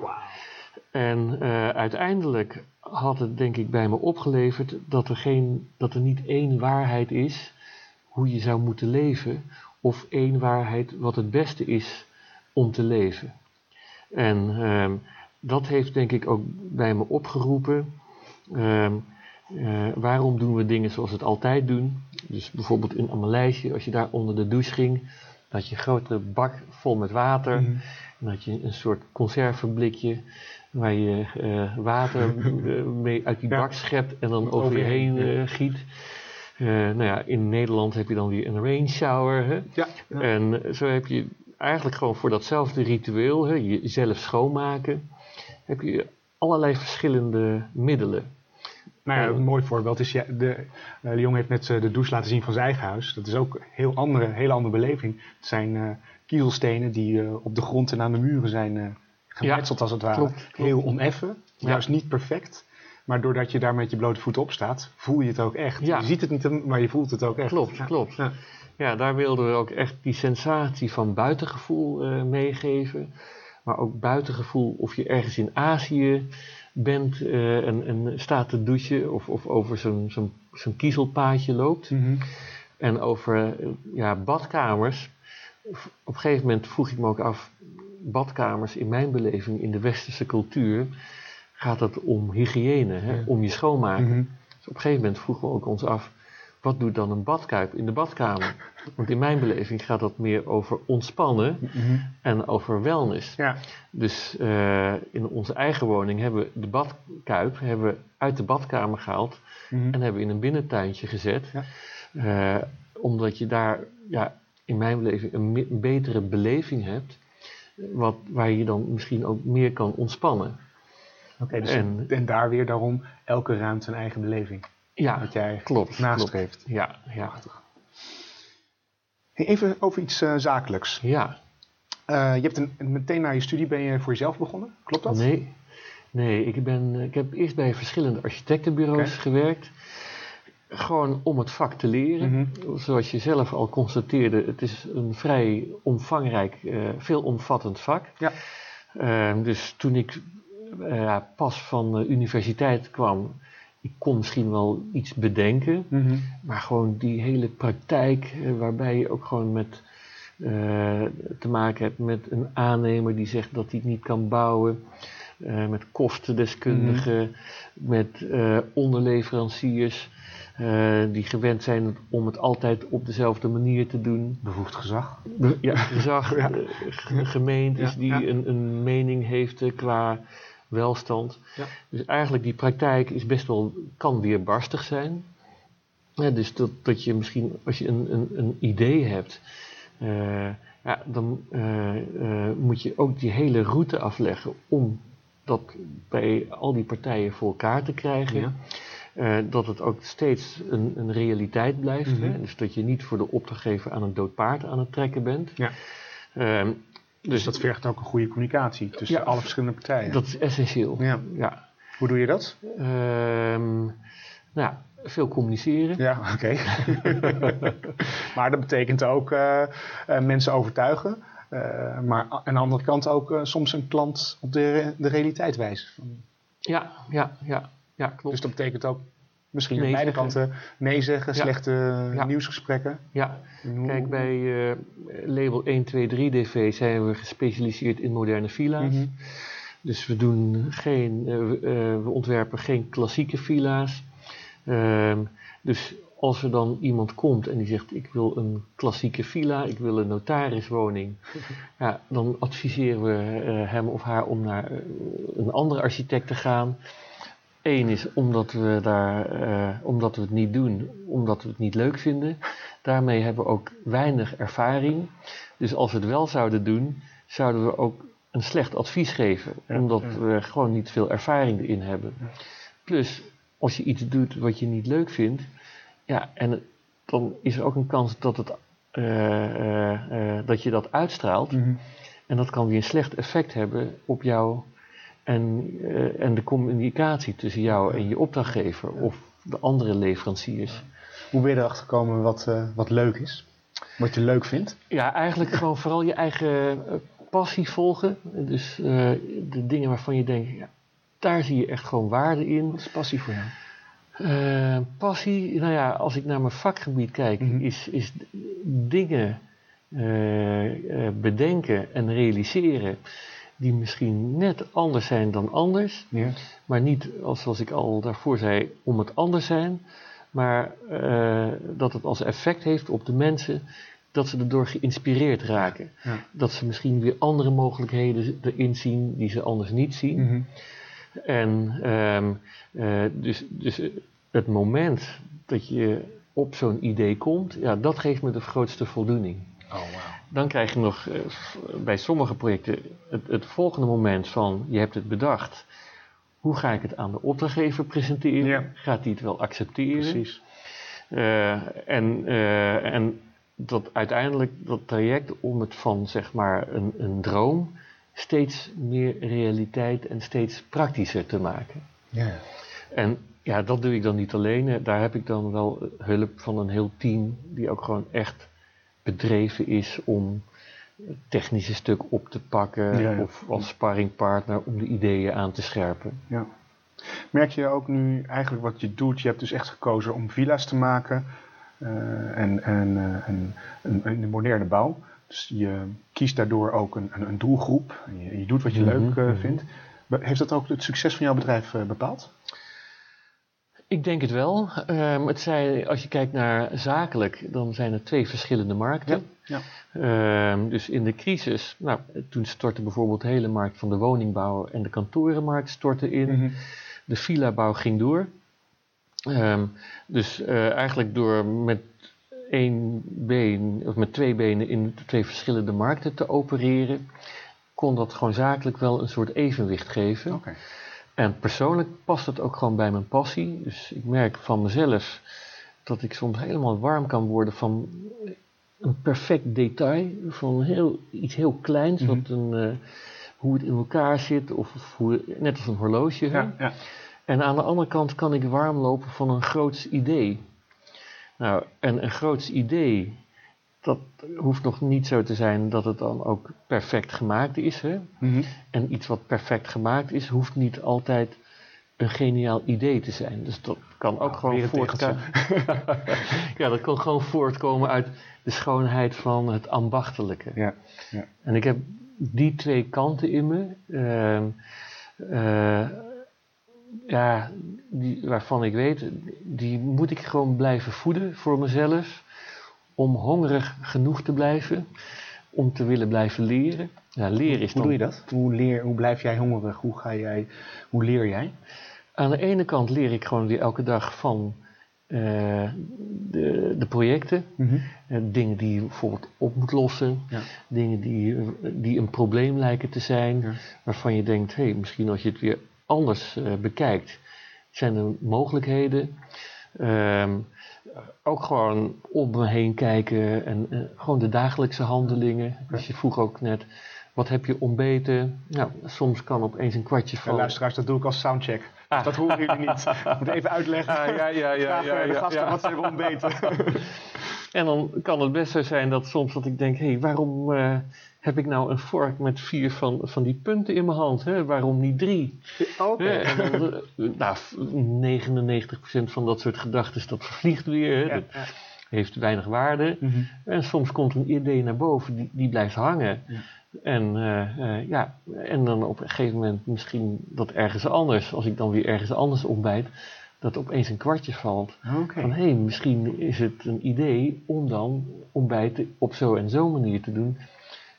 Speaker 2: En eh, uiteindelijk had het denk ik bij me opgeleverd dat er, geen, dat er niet één waarheid is hoe je zou moeten leven, of één waarheid wat het beste is om te leven. En ehm, dat heeft denk ik ook bij me opgeroepen. ehm, eh, waarom doen we dingen zoals we het altijd doen? Dus bijvoorbeeld in Maleisië, als je daar onder de douche ging, had je een grote bak vol met water.
Speaker 1: Mhm.
Speaker 2: Dan had je een soort conserveblikje waar je eh, water mee uit die
Speaker 1: Ja.
Speaker 2: bak schept en dan
Speaker 1: Over
Speaker 2: je
Speaker 1: heen,
Speaker 2: eh, giet. Eh, nou ja, in Nederland heb je dan weer een rain shower. Hè?
Speaker 1: Ja. ja.
Speaker 2: En zo heb je eigenlijk gewoon voor datzelfde ritueel, hè, jezelf schoonmaken, heb je allerlei verschillende middelen.
Speaker 1: Nou ja,
Speaker 2: Eh,
Speaker 1: een mooi voorbeeld is, ja, de, Leon heeft net eh, de douche laten zien van zijn eigen huis. Dat is ook een heel andere, hele andere beleving. Het zijn eh, kiezelstenen die op de grond en aan de muren zijn gemetseld als het ware.
Speaker 2: klopt, klopt.
Speaker 1: Heel oneffen, juist niet perfect. Maar doordat je daar met je blote voeten op staat, voel je het ook echt.
Speaker 2: Ja.
Speaker 1: Je ziet het niet, maar je voelt het ook echt.
Speaker 2: Klopt, klopt.
Speaker 1: Ja.
Speaker 2: Ja, daar wilden we ook echt die sensatie van buitengevoel meegeven. Maar ook buitengevoel of je ergens in Azië bent eh, en, en staat te douchen of, of over zo'n zo'n zo'n kiezelpaadje loopt.
Speaker 1: Mhm.
Speaker 2: En over eh, ja, badkamers. Op een gegeven moment vroeg ik me ook af, badkamers in mijn beleving in de westerse cultuur gaat het om hygiëne, hè,
Speaker 1: Ja.
Speaker 2: om je schoonmaken.
Speaker 1: Mhm.
Speaker 2: Dus op een gegeven moment vroegen we ook ons af, wat doet dan een badkuip in de badkamer? Want in mijn beleving gaat dat meer over ontspannen
Speaker 1: Mhm.
Speaker 2: en over wellness.
Speaker 1: Ja.
Speaker 2: Dus eh, in onze eigen woning hebben we de badkuip hebben we uit de badkamer gehaald
Speaker 1: Mhm.
Speaker 2: en hebben we in een binnentuintje gezet.
Speaker 1: Ja.
Speaker 2: Eh, omdat je daar ja, in mijn beleving een, betere beleving hebt. wat, waar je dan misschien ook meer kan ontspannen.
Speaker 1: Oké, dus en, en, daar weer daarom elke ruimte een eigen beleving.
Speaker 2: Ja,
Speaker 1: wat jij
Speaker 2: klopt,
Speaker 1: nastreeft.
Speaker 2: Ja, ja.
Speaker 1: Hey, even over iets uh, zakelijks.
Speaker 2: Ja.
Speaker 1: Uh, je hebt een, meteen na je studie ben je voor jezelf begonnen, klopt dat?
Speaker 2: Nee, nee ik, ben, ik heb eerst bij verschillende architectenbureaus gewerkt. Gewoon om het vak te leren. Mhm. Zoals je zelf al constateerde, het is een vrij omvangrijk, uh, veelomvattend vak.
Speaker 1: Ja.
Speaker 2: Uh, dus toen ik pas van de universiteit kwam, ik kon misschien wel iets bedenken,
Speaker 1: mm
Speaker 2: maar gewoon die hele praktijk, waarbij je ook gewoon met te maken hebt met een aannemer die zegt dat hij het niet kan bouwen. Uh, met kostendeskundigen, mm met uh, onderleveranciers. Die gewend zijn om het altijd op dezelfde manier te doen.
Speaker 1: Bevoegd gezag.
Speaker 2: ja, gezag. ja. gemeentes die Een, een mening heeft qua welstand. Dus eigenlijk die praktijk is best wel, kan weerbarstig zijn. Ja, dus dat, dat je misschien, als je een, een, een idee hebt, uh, ja, dan uh, uh, moet je ook die hele route afleggen om dat bij al die partijen voor elkaar te krijgen. Ja. Uh, dat het ook steeds een, een realiteit blijft. Mm -hmm. hè? Dus dat je niet voor de opdrachtgever aan een dood paard aan het trekken bent.
Speaker 1: Ja. Uh, dus dat vergt ook een goede communicatie tussen ja, alle verschillende partijen.
Speaker 2: Dat is essentieel.
Speaker 1: Ja.
Speaker 2: ja.
Speaker 1: Hoe doe je dat?
Speaker 2: Uh, nou, veel communiceren.
Speaker 1: Ja, oké. Okay. maar dat betekent ook uh, mensen overtuigen. Uh, maar aan de andere kant ook soms een klant op de, de realiteit wijzen.
Speaker 2: Ja, ja, ja, ja, klopt.
Speaker 1: Dus dat betekent ook misschien nee beide kanten nee zeggen, ja. slechte ja. nieuwsgesprekken.
Speaker 2: Ja, kijk bij uh, label 123DV zijn we gespecialiseerd in moderne villa's. Mm -hmm. Dus we doen geen, we ontwerpen geen klassieke villa's. Ehm, dus als er dan iemand komt en die zegt: Ik wil een klassieke villa, ik wil een notariswoning, ja, dan adviseren we uh, hem of haar om naar uh, een andere architect te gaan. Eén is omdat we, daar, uh, omdat we het niet doen, omdat we het niet leuk vinden. Daarmee hebben we ook weinig ervaring. Dus als we het wel zouden doen, zouden we ook een slecht advies geven, omdat we gewoon niet veel ervaring erin hebben. Plus, als je iets doet wat je niet leuk vindt, ja, en dan is er ook een kans dat, het, uh, uh, uh, dat je dat uitstraalt.
Speaker 1: Mm -hmm.
Speaker 2: En dat kan weer een slecht effect hebben op jou en, en de communicatie tussen jou en je opdrachtgever of de andere leveranciers.
Speaker 1: Hoe ben je erachter gekomen wat, wat leuk is? Wat je leuk vindt?
Speaker 2: Ja, eigenlijk gewoon vooral je eigen passie volgen. Dus de dingen waarvan je denkt, ja, daar zie je echt gewoon waarde in.
Speaker 1: Wat is passie voor jou?
Speaker 2: Uh, passie, nou ja, als ik naar mijn vakgebied kijk, mm -hmm. is, is dingen bedenken en realiseren die misschien net anders zijn dan anders,
Speaker 1: ja.
Speaker 2: maar niet, als, zoals ik al daarvoor zei, om het anders zijn, maar dat het als effect heeft op de mensen dat ze erdoor geïnspireerd raken.
Speaker 1: Ja.
Speaker 2: Dat ze misschien weer andere mogelijkheden erin zien die ze anders niet zien.
Speaker 1: Mm -hmm.
Speaker 2: En um, uh, dus, dus het moment dat je op zo'n idee komt, ja, dat geeft me de grootste voldoening.
Speaker 1: Oh, wow.
Speaker 2: Dan krijg je nog uh, bij sommige projecten het, het, volgende moment van je hebt het bedacht. Hoe ga ik het aan de opdrachtgever presenteren?
Speaker 1: Ja.
Speaker 2: Gaat hij het wel accepteren?
Speaker 1: Precies.
Speaker 2: Uh, en, en dat uiteindelijk dat traject om het van zeg maar een, een droom steeds meer realiteit en steeds praktischer te maken.
Speaker 1: Ja.
Speaker 2: En ja, dat doe ik dan niet alleen. Daar heb ik dan wel hulp van een heel team die ook gewoon echt bedreven is om het technische stuk op te pakken
Speaker 1: ja, ja.
Speaker 2: of als sparringpartner om de ideeën aan te scherpen.
Speaker 1: Ja. Merk je ook nu eigenlijk wat je doet? Je hebt dus echt gekozen om villa's te maken uh, en, en, uh, en, en, en de moderne bouw. Dus je kiest daardoor ook een, een, een doelgroep. Je, je, doet wat je mm -hmm. leuk uh, vindt. Heeft dat ook het succes van jouw bedrijf bepaald?
Speaker 2: Ik denk het wel. Um, het zijn, als je kijkt naar zakelijk, dan zijn er twee verschillende markten.
Speaker 1: Ja, ja.
Speaker 2: Um, dus in de crisis, nou, toen stortte bijvoorbeeld de hele markt van de woningbouw en de kantorenmarkt stortte in.
Speaker 1: Mm -hmm.
Speaker 2: De villa-bouw ging door. Um, dus uh, eigenlijk door met één been, of met twee benen in twee verschillende markten te opereren, kon dat gewoon zakelijk wel een soort evenwicht geven. En persoonlijk past het ook gewoon bij mijn passie. Dus ik merk van mezelf dat ik soms helemaal warm kan worden van een perfect detail. Van heel, iets heel kleins,
Speaker 1: Mhm.
Speaker 2: wat een, eh, hoe het in elkaar zit. Of, of hoe, net als een horloge.
Speaker 1: Ja, ja.
Speaker 2: En aan de andere kant kan ik warm lopen van een groots idee. Nou, en een groots idee, dat hoeft nog niet zo te zijn dat het dan ook perfect gemaakt is. Hè?
Speaker 1: Mhm.
Speaker 2: En iets wat perfect gemaakt is, hoeft niet altijd een geniaal idee te zijn. Dus dat kan ook
Speaker 1: Nou,
Speaker 2: gewoon voortkomen. ja, dat kan gewoon voortkomen uit de schoonheid van het ambachtelijke.
Speaker 1: Ja, ja.
Speaker 2: En ik heb die twee kanten in me. ehm, eh, ja, die, waarvan ik weet, die moet ik gewoon blijven voeden voor mezelf. Om hongerig genoeg te blijven. Om te willen blijven leren. Ja, leren is
Speaker 1: Hoe
Speaker 2: dan
Speaker 1: doe je dat? Hoe, leer, hoe blijf jij hongerig? Hoe, ga jij, hoe leer jij?
Speaker 2: Aan de ene kant leer ik gewoon weer elke dag van eh, de, de projecten. Eh, dingen die je bijvoorbeeld op moet lossen.
Speaker 1: Ja.
Speaker 2: Dingen die, die een probleem lijken te zijn.
Speaker 1: Ja.
Speaker 2: Waarvan je denkt, hé, hey, misschien als je het weer anders eh, bekijkt. Zijn er mogelijkheden. Ehm, ook gewoon om me heen kijken. En eh, gewoon de dagelijkse handelingen. Dus je vroeg ook net, wat heb je ontbeten? Nou, soms kan opeens een kwartje
Speaker 1: Ja,
Speaker 2: van...
Speaker 1: luisteraars, dat doe ik als soundcheck.
Speaker 2: Ah.
Speaker 1: Dat horen jullie niet. Ik moet even uitleggen.
Speaker 2: Ah, ja, ja, ja, ja,
Speaker 1: de gasten wat ze hebben ontbeten.
Speaker 2: En dan kan het best zo zijn dat soms dat ik denk, hé, hey, waarom eh, heb ik nou een vork met vier van, van die punten in mijn hand? Hè? Waarom niet drie? En dan, eh, nou, 99% van dat soort gedachten, dat vervliegt weer. Hè?
Speaker 1: Ja,
Speaker 2: Dat heeft weinig waarde.
Speaker 1: Mhm.
Speaker 2: En soms komt een idee naar boven, die, die blijft hangen.
Speaker 1: Ja.
Speaker 2: En, eh, eh, ja, en dan op een gegeven moment misschien dat ergens anders, als ik dan weer ergens anders ontbijt, dat opeens een kwartje valt. Van hé, hey, misschien is het een idee om dan ontbijten op zo en zo manier te doen.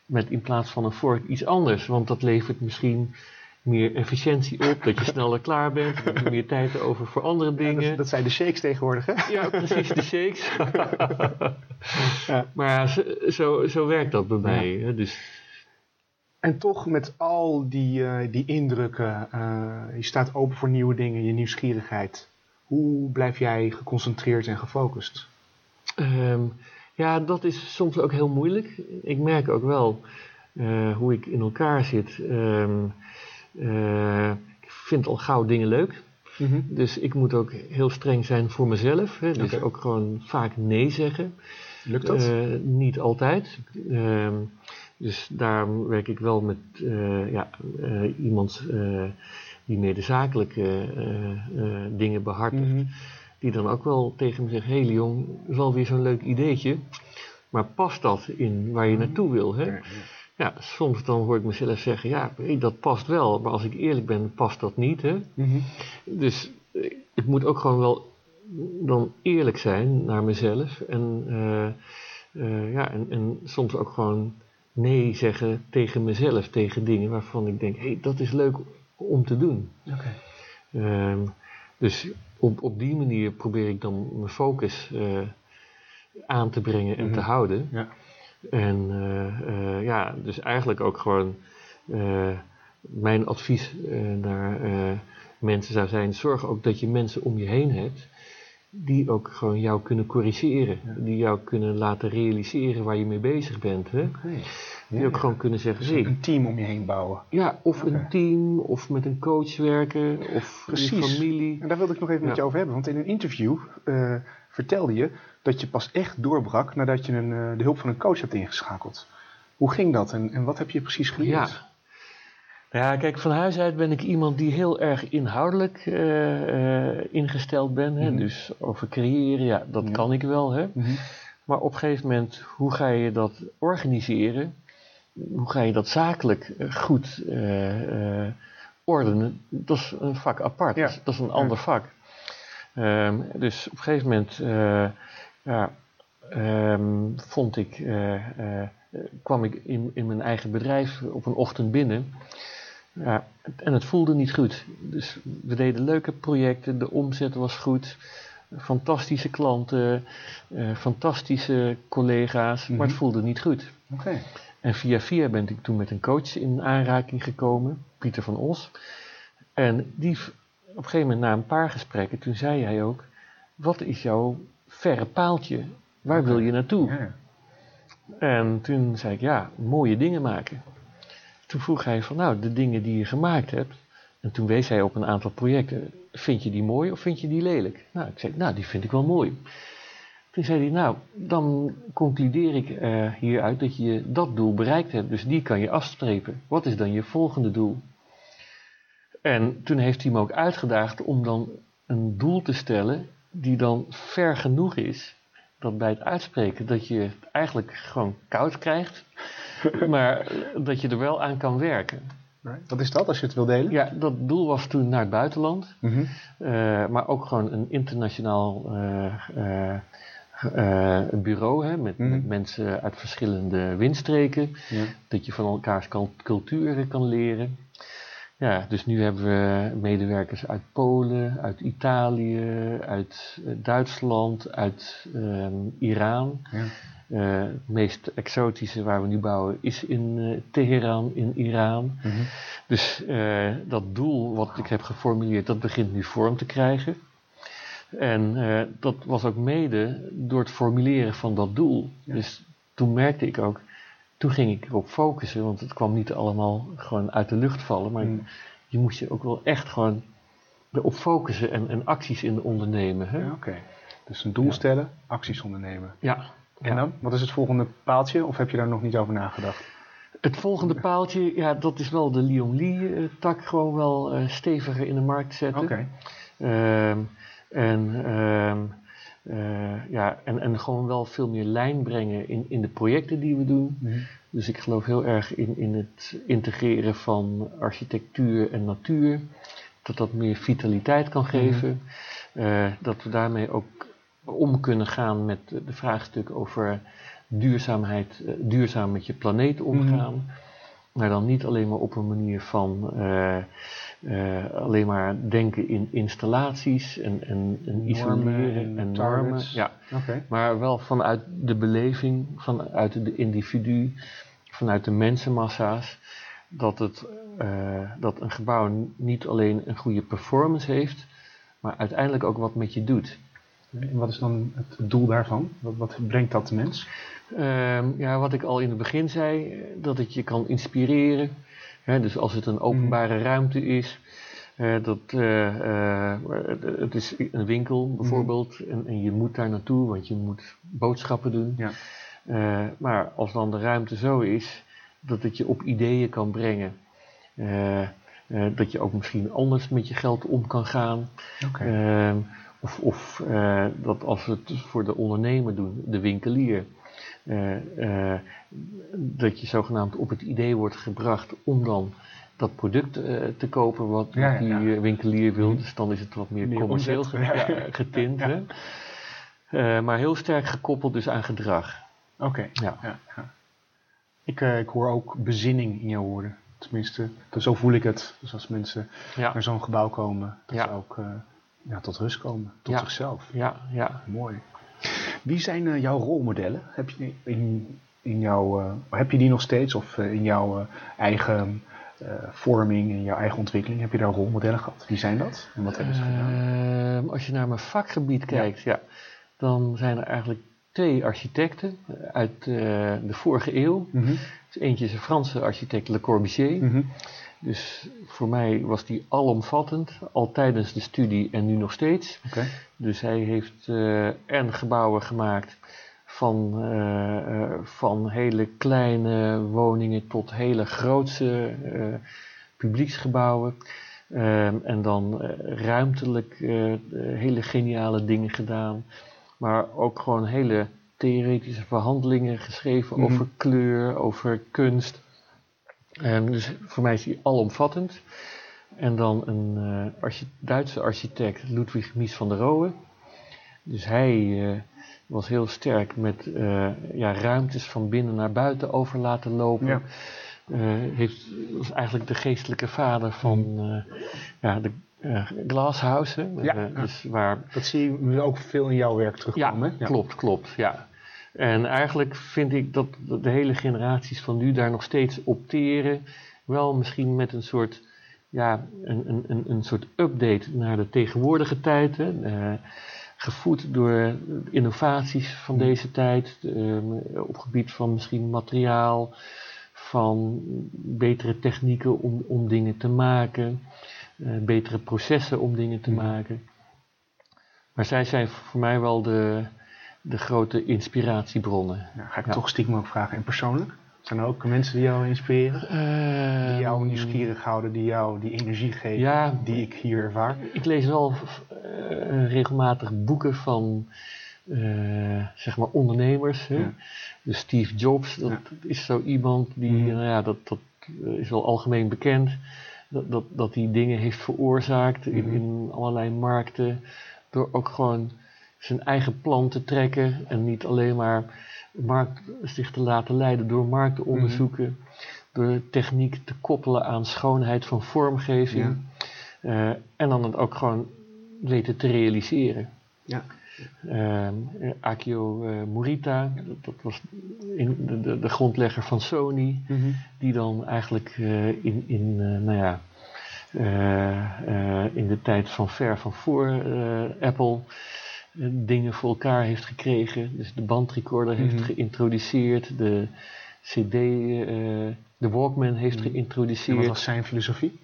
Speaker 2: Met in plaats van een vork iets anders. Want dat levert misschien meer efficiëntie op. Dat je sneller klaar bent. Dat je meer tijd over voor andere
Speaker 1: Ja,
Speaker 2: dingen.
Speaker 1: dat, dat zijn de shakes tegenwoordig, hè?
Speaker 2: Ja, precies, de shakes.
Speaker 1: Ja.
Speaker 2: Maar ja, zo, zo, zo werkt dat bij mij. Dus
Speaker 1: En toch met al die, eh, die indrukken, eh, je staat open voor nieuwe dingen, je nieuwsgierigheid. Hoe blijf jij geconcentreerd en gefocust?
Speaker 2: Ehm, ja, dat is soms ook heel moeilijk. Ik merk ook wel eh, hoe ik in elkaar zit. Ehm, eh, ik vind al gauw dingen leuk. Dus ik moet ook heel streng zijn voor mezelf. Hè? Dus ook gewoon vaak nee zeggen.
Speaker 1: Lukt dat?
Speaker 2: Eh, niet altijd. Ehm, dus daar werk ik wel met ja, iemand die meer de zakelijke dingen behartigt.
Speaker 1: Mhm.
Speaker 2: Die dan ook wel tegen me zegt: Hé hey Leon, dat is wel weer zo'n leuk ideetje. Maar past dat in waar je naartoe wil? Hè?
Speaker 1: Ja,
Speaker 2: soms dan hoor ik mezelf zeggen: Ja, dat past wel. Maar als ik eerlijk ben, past dat niet. Hè?
Speaker 1: Mhm.
Speaker 2: Dus eh, ik moet ook gewoon wel dan eerlijk zijn naar mezelf. En, eh, eh, ja, en, en soms ook gewoon nee zeggen tegen mezelf, tegen dingen waarvan ik denk, hé, hey, dat is leuk om te doen. Ehm, dus op, op die manier probeer ik dan mijn focus eh, aan te brengen en
Speaker 1: Mhm.
Speaker 2: te houden.
Speaker 1: Ja.
Speaker 2: En eh, eh, ja, dus eigenlijk ook gewoon mijn advies naar mensen zou zijn: zorg ook dat je mensen om je heen hebt die ook gewoon jou kunnen corrigeren,
Speaker 1: Ja.
Speaker 2: die jou kunnen laten realiseren waar je mee bezig bent. Hè? Die
Speaker 1: Ja,
Speaker 2: ook gewoon kunnen zeggen:
Speaker 1: Dus
Speaker 2: hey,
Speaker 1: een team om je heen bouwen.
Speaker 2: ja, of een team, of met een coach werken, of je
Speaker 1: Precies.
Speaker 2: familie.
Speaker 1: En daar wilde ik nog even met je over hebben. Want in een interview eh, vertelde je dat je pas echt doorbrak nadat je een, eh, de hulp van een coach hebt ingeschakeld. Hoe ging dat en, en wat heb je precies geleerd?
Speaker 2: Ja. Ja, kijk, van huis uit ben ik iemand die heel erg inhoudelijk eh, eh, ingesteld ben. Hè?
Speaker 1: Mhm.
Speaker 2: Dus over creëren, ja, dat
Speaker 1: Ja.
Speaker 2: kan ik wel. Hè?
Speaker 1: Mhm.
Speaker 2: Maar op een gegeven moment, hoe ga je dat organiseren? Hoe ga je dat zakelijk eh, goed eh, eh, ordenen? Dat is een vak apart.
Speaker 1: Ja.
Speaker 2: Dat, is, een ander vak. Ehm, dus op een gegeven moment ja, ehm, vond ik, kwam ik in, in mijn eigen bedrijf op een ochtend binnen. Ja, en het voelde niet goed. Dus we deden leuke projecten, de omzet was goed, fantastische klanten, eh, fantastische collega's, maar
Speaker 1: Mhm.
Speaker 2: het voelde niet goed.
Speaker 1: Oké.
Speaker 2: En via via ben ik toen met een coach in aanraking gekomen, Pieter van Os. En die, op een gegeven moment na een paar gesprekken, toen zei hij ook, wat is jouw verre paaltje? Waar wil je naartoe?
Speaker 1: Ja.
Speaker 2: En toen zei ik, ja, mooie dingen maken. Toen vroeg hij van, nou, de dingen die je gemaakt hebt. En toen wees hij op een aantal projecten. Vind je die mooi of vind je die lelijk? Nou, ik zei, nou, die vind ik wel mooi. Toen zei hij, nou, dan concludeer ik eh, hieruit dat je dat doel bereikt hebt. Dus die kan je afstrepen. Wat is dan je volgende doel? En toen heeft hij me ook uitgedaagd om dan een doel te stellen die dan ver genoeg is dat bij het uitspreken dat je het eigenlijk gewoon koud krijgt, maar dat je er wel aan kan werken.
Speaker 1: Wat is dat, als je het wil delen?
Speaker 2: Ja, dat doel was toen naar het buitenland,
Speaker 1: Mhm.
Speaker 2: eh, maar ook gewoon een internationaal eh, eh, eh, bureau hè, met,
Speaker 1: Mhm.
Speaker 2: met mensen uit verschillende windstreken,
Speaker 1: Ja.
Speaker 2: dat je van elkaars culturen kan leren. Ja, dus nu hebben we medewerkers uit Polen, uit Italië, uit eh, Duitsland, uit ehm, Iran.
Speaker 1: Ja.
Speaker 2: Eh, het meest exotische waar we nu bouwen is in eh, Teheran, in Iran.
Speaker 1: Mhm.
Speaker 2: Dus eh, dat doel wat ik heb geformuleerd, dat begint nu vorm te krijgen. En eh, dat was ook mede door het formuleren van dat doel.
Speaker 1: Ja.
Speaker 2: Dus toen merkte ik ook, toen ging ik erop focussen, want het kwam niet allemaal gewoon uit de lucht vallen, maar
Speaker 1: Mm.
Speaker 2: je moest je ook wel echt gewoon erop focussen en, en acties in ondernemen. Hè?
Speaker 1: Ja, Oké. Dus een doel stellen, acties ondernemen.
Speaker 2: Ja.
Speaker 1: En dan? Wat is het volgende paaltje? Of heb je daar nog niet over nagedacht?
Speaker 2: Het volgende paaltje, ja, dat is wel de Lyon Lee-tak gewoon wel eh, steviger in de markt zetten.
Speaker 1: Oké.
Speaker 2: Ehm, en, ehm, eh, ja, en, en gewoon wel veel meer lijn brengen in, in de projecten die we doen.
Speaker 1: Mhm.
Speaker 2: Dus ik geloof heel erg in, in het integreren van architectuur en natuur. Dat dat meer vitaliteit kan geven. Eh, dat we daarmee ook om kunnen gaan met de vraagstuk over duurzaamheid, eh, duurzaam met je planeet omgaan. Maar dan niet alleen maar op een manier van eh, alleen maar denken in installaties en, en, en isoleren
Speaker 1: en
Speaker 2: en, normen.
Speaker 1: targets.
Speaker 2: Ja, maar wel vanuit de beleving, vanuit de individu, vanuit de mensenmassa's, dat, het, eh, dat een gebouw niet alleen een goede performance heeft, maar uiteindelijk ook wat met je doet.
Speaker 1: En wat is dan het doel daarvan? Wat, wat brengt dat de mens?
Speaker 2: Ehm, ja, wat ik al in het begin zei, eh, dat het je kan inspireren. Hè, dus als het een openbare ruimte is, eh, dat, eh, eh, het is een winkel bijvoorbeeld, en, en je moet daar naartoe, want je moet boodschappen doen.
Speaker 1: Ja.
Speaker 2: Maar als dan de ruimte zo is, dat het je op ideeën kan brengen. Dat je ook misschien anders met je geld om kan gaan. Ehm, of of dat als we het voor de ondernemer doen, de winkelier, dat je zogenaamd op het idee wordt gebracht om dan dat product eh, te kopen wat,
Speaker 1: Ja,
Speaker 2: die
Speaker 1: ja,
Speaker 2: eh, winkelier wil.
Speaker 1: Mhm.
Speaker 2: Dus dan is het wat meer,
Speaker 1: Meer
Speaker 2: commercieel
Speaker 1: omzet.
Speaker 2: getint. Hè? Eh, maar heel sterk gekoppeld dus aan gedrag.
Speaker 1: Oké.
Speaker 2: Ja.
Speaker 1: Ik, eh, ik hoor ook bezinning in jouw woorden. Tenminste, dus zo voel ik het. Dus als mensen naar zo'n gebouw komen, dat ze ook eh, ja, tot rust komen, tot zichzelf.
Speaker 2: ja, ja.
Speaker 1: Mooi. Wie zijn eh, jouw rolmodellen? Heb je, in, in jouw, eh, heb je die nog steeds? Of eh, in jouw eigen vorming, in jouw eigen ontwikkeling, heb je daar rolmodellen gehad? Wie zijn dat? En wat hebben ze gedaan?
Speaker 2: Ehm, als je naar mijn vakgebied kijkt, ja. dan zijn er eigenlijk twee architecten uit de vorige eeuw.
Speaker 1: Mhm,
Speaker 2: Dus eentje is een Franse architect Le Corbusier.
Speaker 1: mhm.
Speaker 2: Dus voor mij was die alomvattend, al tijdens de studie en nu nog steeds. Dus hij heeft eh, en gebouwen gemaakt van, eh, eh, van hele kleine woningen tot hele grootse publieksgebouwen. Ehm, en dan ruimtelijk hele geniale dingen gedaan. Maar ook gewoon hele theoretische verhandelingen geschreven
Speaker 1: Mhm.
Speaker 2: over kleur, over kunst. Dus voor mij is hij alomvattend. En dan een eh, archi- Duitse architect, Ludwig Mies van der Rohe. Dus hij eh, was heel sterk met eh, ja, ruimtes van binnen naar buiten over laten lopen.
Speaker 1: Ja.
Speaker 2: Heeft, was eigenlijk de geestelijke vader van ja, de Glasshouse. hè.
Speaker 1: Ja, ja.
Speaker 2: Dus waar
Speaker 1: Dat zie je ook veel in jouw werk
Speaker 2: ja,
Speaker 1: terugkomen. hè?
Speaker 2: klopt, klopt. Ja. En eigenlijk vind ik dat de hele generaties van nu daar nog steeds opteren. Wel misschien met een soort, ja, een, een, een soort update naar de tegenwoordige tijd. Hè. Uh, gevoed door innovaties van
Speaker 1: Mm.
Speaker 2: deze tijd. eh, op gebied van misschien materiaal. Van betere technieken om, om dingen te maken. eh, betere processen om dingen te
Speaker 1: Mm.
Speaker 2: maken. Maar zij zijn voor mij wel de, de grote inspiratiebronnen.
Speaker 1: Ja, ga ik
Speaker 2: Ja.
Speaker 1: toch stiekem ook vragen. En persoonlijk? Zijn er ook mensen die jou inspireren? Die jou
Speaker 2: Ehm,
Speaker 1: nieuwsgierig houden, die jou die energie geven,
Speaker 2: Ja.
Speaker 1: die ik hier ervaar?
Speaker 2: Ik lees wel eh, regelmatig boeken van eh, zeg maar ondernemers. Hè?
Speaker 1: Ja.
Speaker 2: Dus Steve Jobs, dat is zo iemand die,
Speaker 1: Mhm.
Speaker 2: nou ja, dat, dat eh, is wel algemeen bekend. Dat, dat, dat die dingen heeft veroorzaakt in,
Speaker 1: Mhm.
Speaker 2: in allerlei markten. Door ook gewoon zijn eigen plan te trekken en niet alleen maar markt, zich te laten leiden door marktonderzoeken. Door techniek te koppelen aan schoonheid van vormgeving. Eh, en dan het ook gewoon weten te realiseren.
Speaker 1: Ja.
Speaker 2: Eh, Akio eh, Morita, dat, dat was in, de, de, de grondlegger van Sony,
Speaker 1: Mhm.
Speaker 2: die dan eigenlijk eh, in, in, nou ja, in de tijd van ver van voor Apple dingen voor elkaar heeft gekregen. Dus de bandrecorder
Speaker 1: Mhm.
Speaker 2: heeft geïntroduceerd, de CD, eh, de Walkman heeft
Speaker 1: Mhm.
Speaker 2: Geïntroduceerd.
Speaker 1: wat was zijn filosofie?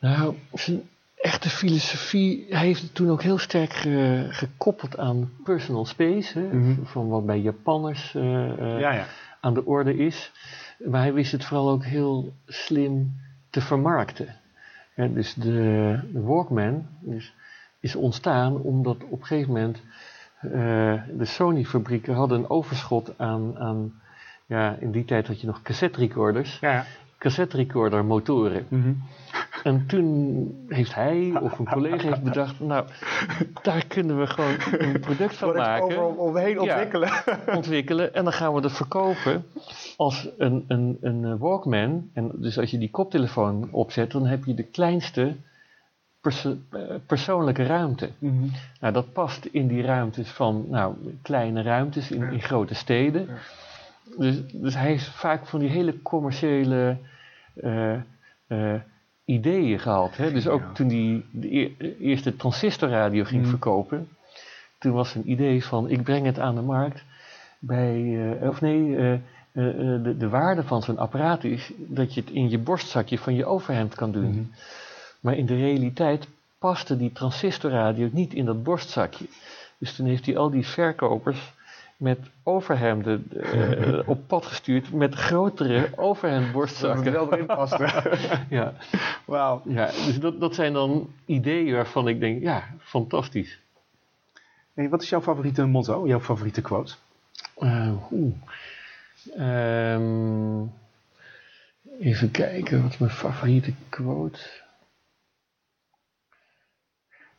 Speaker 2: Nou, zijn echte filosofie, hij heeft het toen ook heel sterk ge- gekoppeld aan personal space, hè,
Speaker 1: Mhm.
Speaker 2: van wat bij Japanners eh, eh,
Speaker 1: ja, ja.
Speaker 2: aan de orde is. Maar hij wist het vooral ook heel slim te vermarkten. Dus de, de Walkman is, is ontstaan omdat op een gegeven moment eh, de Sony-fabrieken hadden een overschot aan, aan, ja, in die tijd had je nog cassette recorders,
Speaker 1: ja, ja.
Speaker 2: cassette recorder motoren.
Speaker 1: Mhm.
Speaker 2: En toen heeft hij of een collega heeft bedacht, nou, daar kunnen we gewoon een product van maken,
Speaker 1: Over omheen
Speaker 2: Ja.
Speaker 1: ontwikkelen.
Speaker 2: ontwikkelen en dan gaan we dat verkopen als een, een, een eh, Walkman. En dus als je die koptelefoon opzet, dan heb je de kleinste perso- eh, persoonlijke ruimte.
Speaker 1: Mhm.
Speaker 2: Nou, dat past in die ruimtes van nou, kleine ruimtes in, in grote steden.
Speaker 1: Ja.
Speaker 2: Dus, dus hij heeft vaak van die hele commerciële eh, eh, ideeën gehad. Hè? Dus ook
Speaker 1: Ja.
Speaker 2: toen hij de eer- eerste transistorradio ging
Speaker 1: Mhm.
Speaker 2: verkopen, toen was een idee van ik breng het aan de markt bij, of nee, de, de waarde van zo'n apparaat is dat je het in je borstzakje van je overhemd kan doen.
Speaker 1: Mhm.
Speaker 2: Maar in de realiteit paste die transistorradio niet in dat borstzakje. Dus toen heeft hij al die verkopers met overhemden eh, op pad gestuurd met grotere
Speaker 1: Dat
Speaker 2: overhemdborstzakken.
Speaker 1: wel erin paste.
Speaker 2: Ja,
Speaker 1: Wauw.
Speaker 2: ja, dus dat, dat zijn dan ideeën waarvan ik denk, ja, fantastisch.
Speaker 1: Hey, wat is jouw favoriete motto, jouw favoriete quote?
Speaker 2: Eh. Ehm, even kijken, wat is mijn favoriete quote?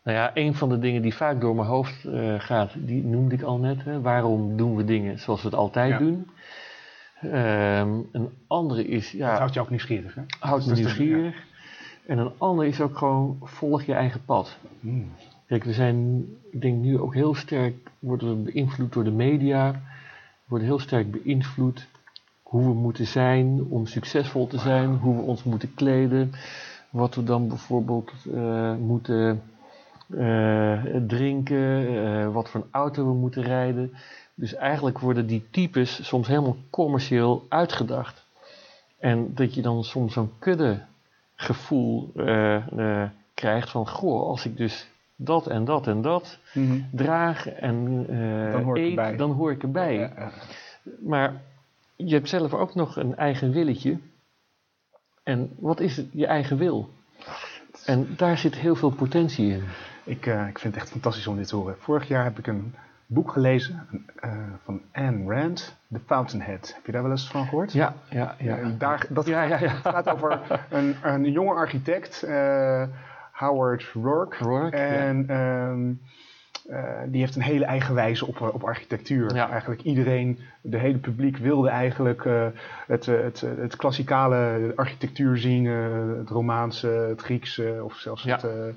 Speaker 2: Nou ja, een van de dingen die vaak door mijn hoofd eh, gaat, die noemde ik al net. Hè. Waarom doen we dingen zoals we het altijd
Speaker 1: Ja.
Speaker 2: doen? Ehm, een andere is,
Speaker 1: Dat
Speaker 2: ja,
Speaker 1: houdt je ook nieuwsgierig, hè?
Speaker 2: houd me
Speaker 1: dat is de-
Speaker 2: nieuwsgierig. En een ander is ook gewoon, volg je eigen pad.
Speaker 1: Mm.
Speaker 2: Kijk, we zijn, ik denk nu ook heel sterk, worden we beïnvloed door de media. We worden heel sterk beïnvloed hoe we moeten zijn om succesvol te zijn, hoe we ons moeten kleden, wat we dan bijvoorbeeld eh, moeten drinken, eh, wat voor een auto we moeten rijden. Dus eigenlijk worden die types soms helemaal commercieel uitgedacht. En dat je dan soms zo'n kudde gevoel eh, eh, krijgt van, goh, als ik dus dat en dat en dat
Speaker 1: Mhm.
Speaker 2: draag en eh,
Speaker 1: Dan hoor ik
Speaker 2: eet,
Speaker 1: erbij.
Speaker 2: dan hoor ik erbij.
Speaker 1: Ja, ja.
Speaker 2: Maar je hebt zelf ook nog een eigen willetje. En wat is het, je eigen wil? En daar zit heel veel potentie in.
Speaker 1: Ik, eh, ik vind het echt fantastisch om dit te horen. Vorig jaar heb ik een boek gelezen eh, van Anne Rand, The Fountainhead. Heb je daar wel eens van gehoord?
Speaker 2: Ja, ja, ja.
Speaker 1: Ja, daar, dat
Speaker 2: Ja, ja, ja.
Speaker 1: gaat over een, een jonge architect, eh, Howard Rourke. En ehm, eh, die heeft een hele eigen wijze op, eh, op architectuur. Eigenlijk iedereen, de hele publiek wilde eigenlijk eh, het, eh, het, eh, het klassikale architectuur zien. eh, het Romaanse, het Griekse of zelfs het, eh, eh,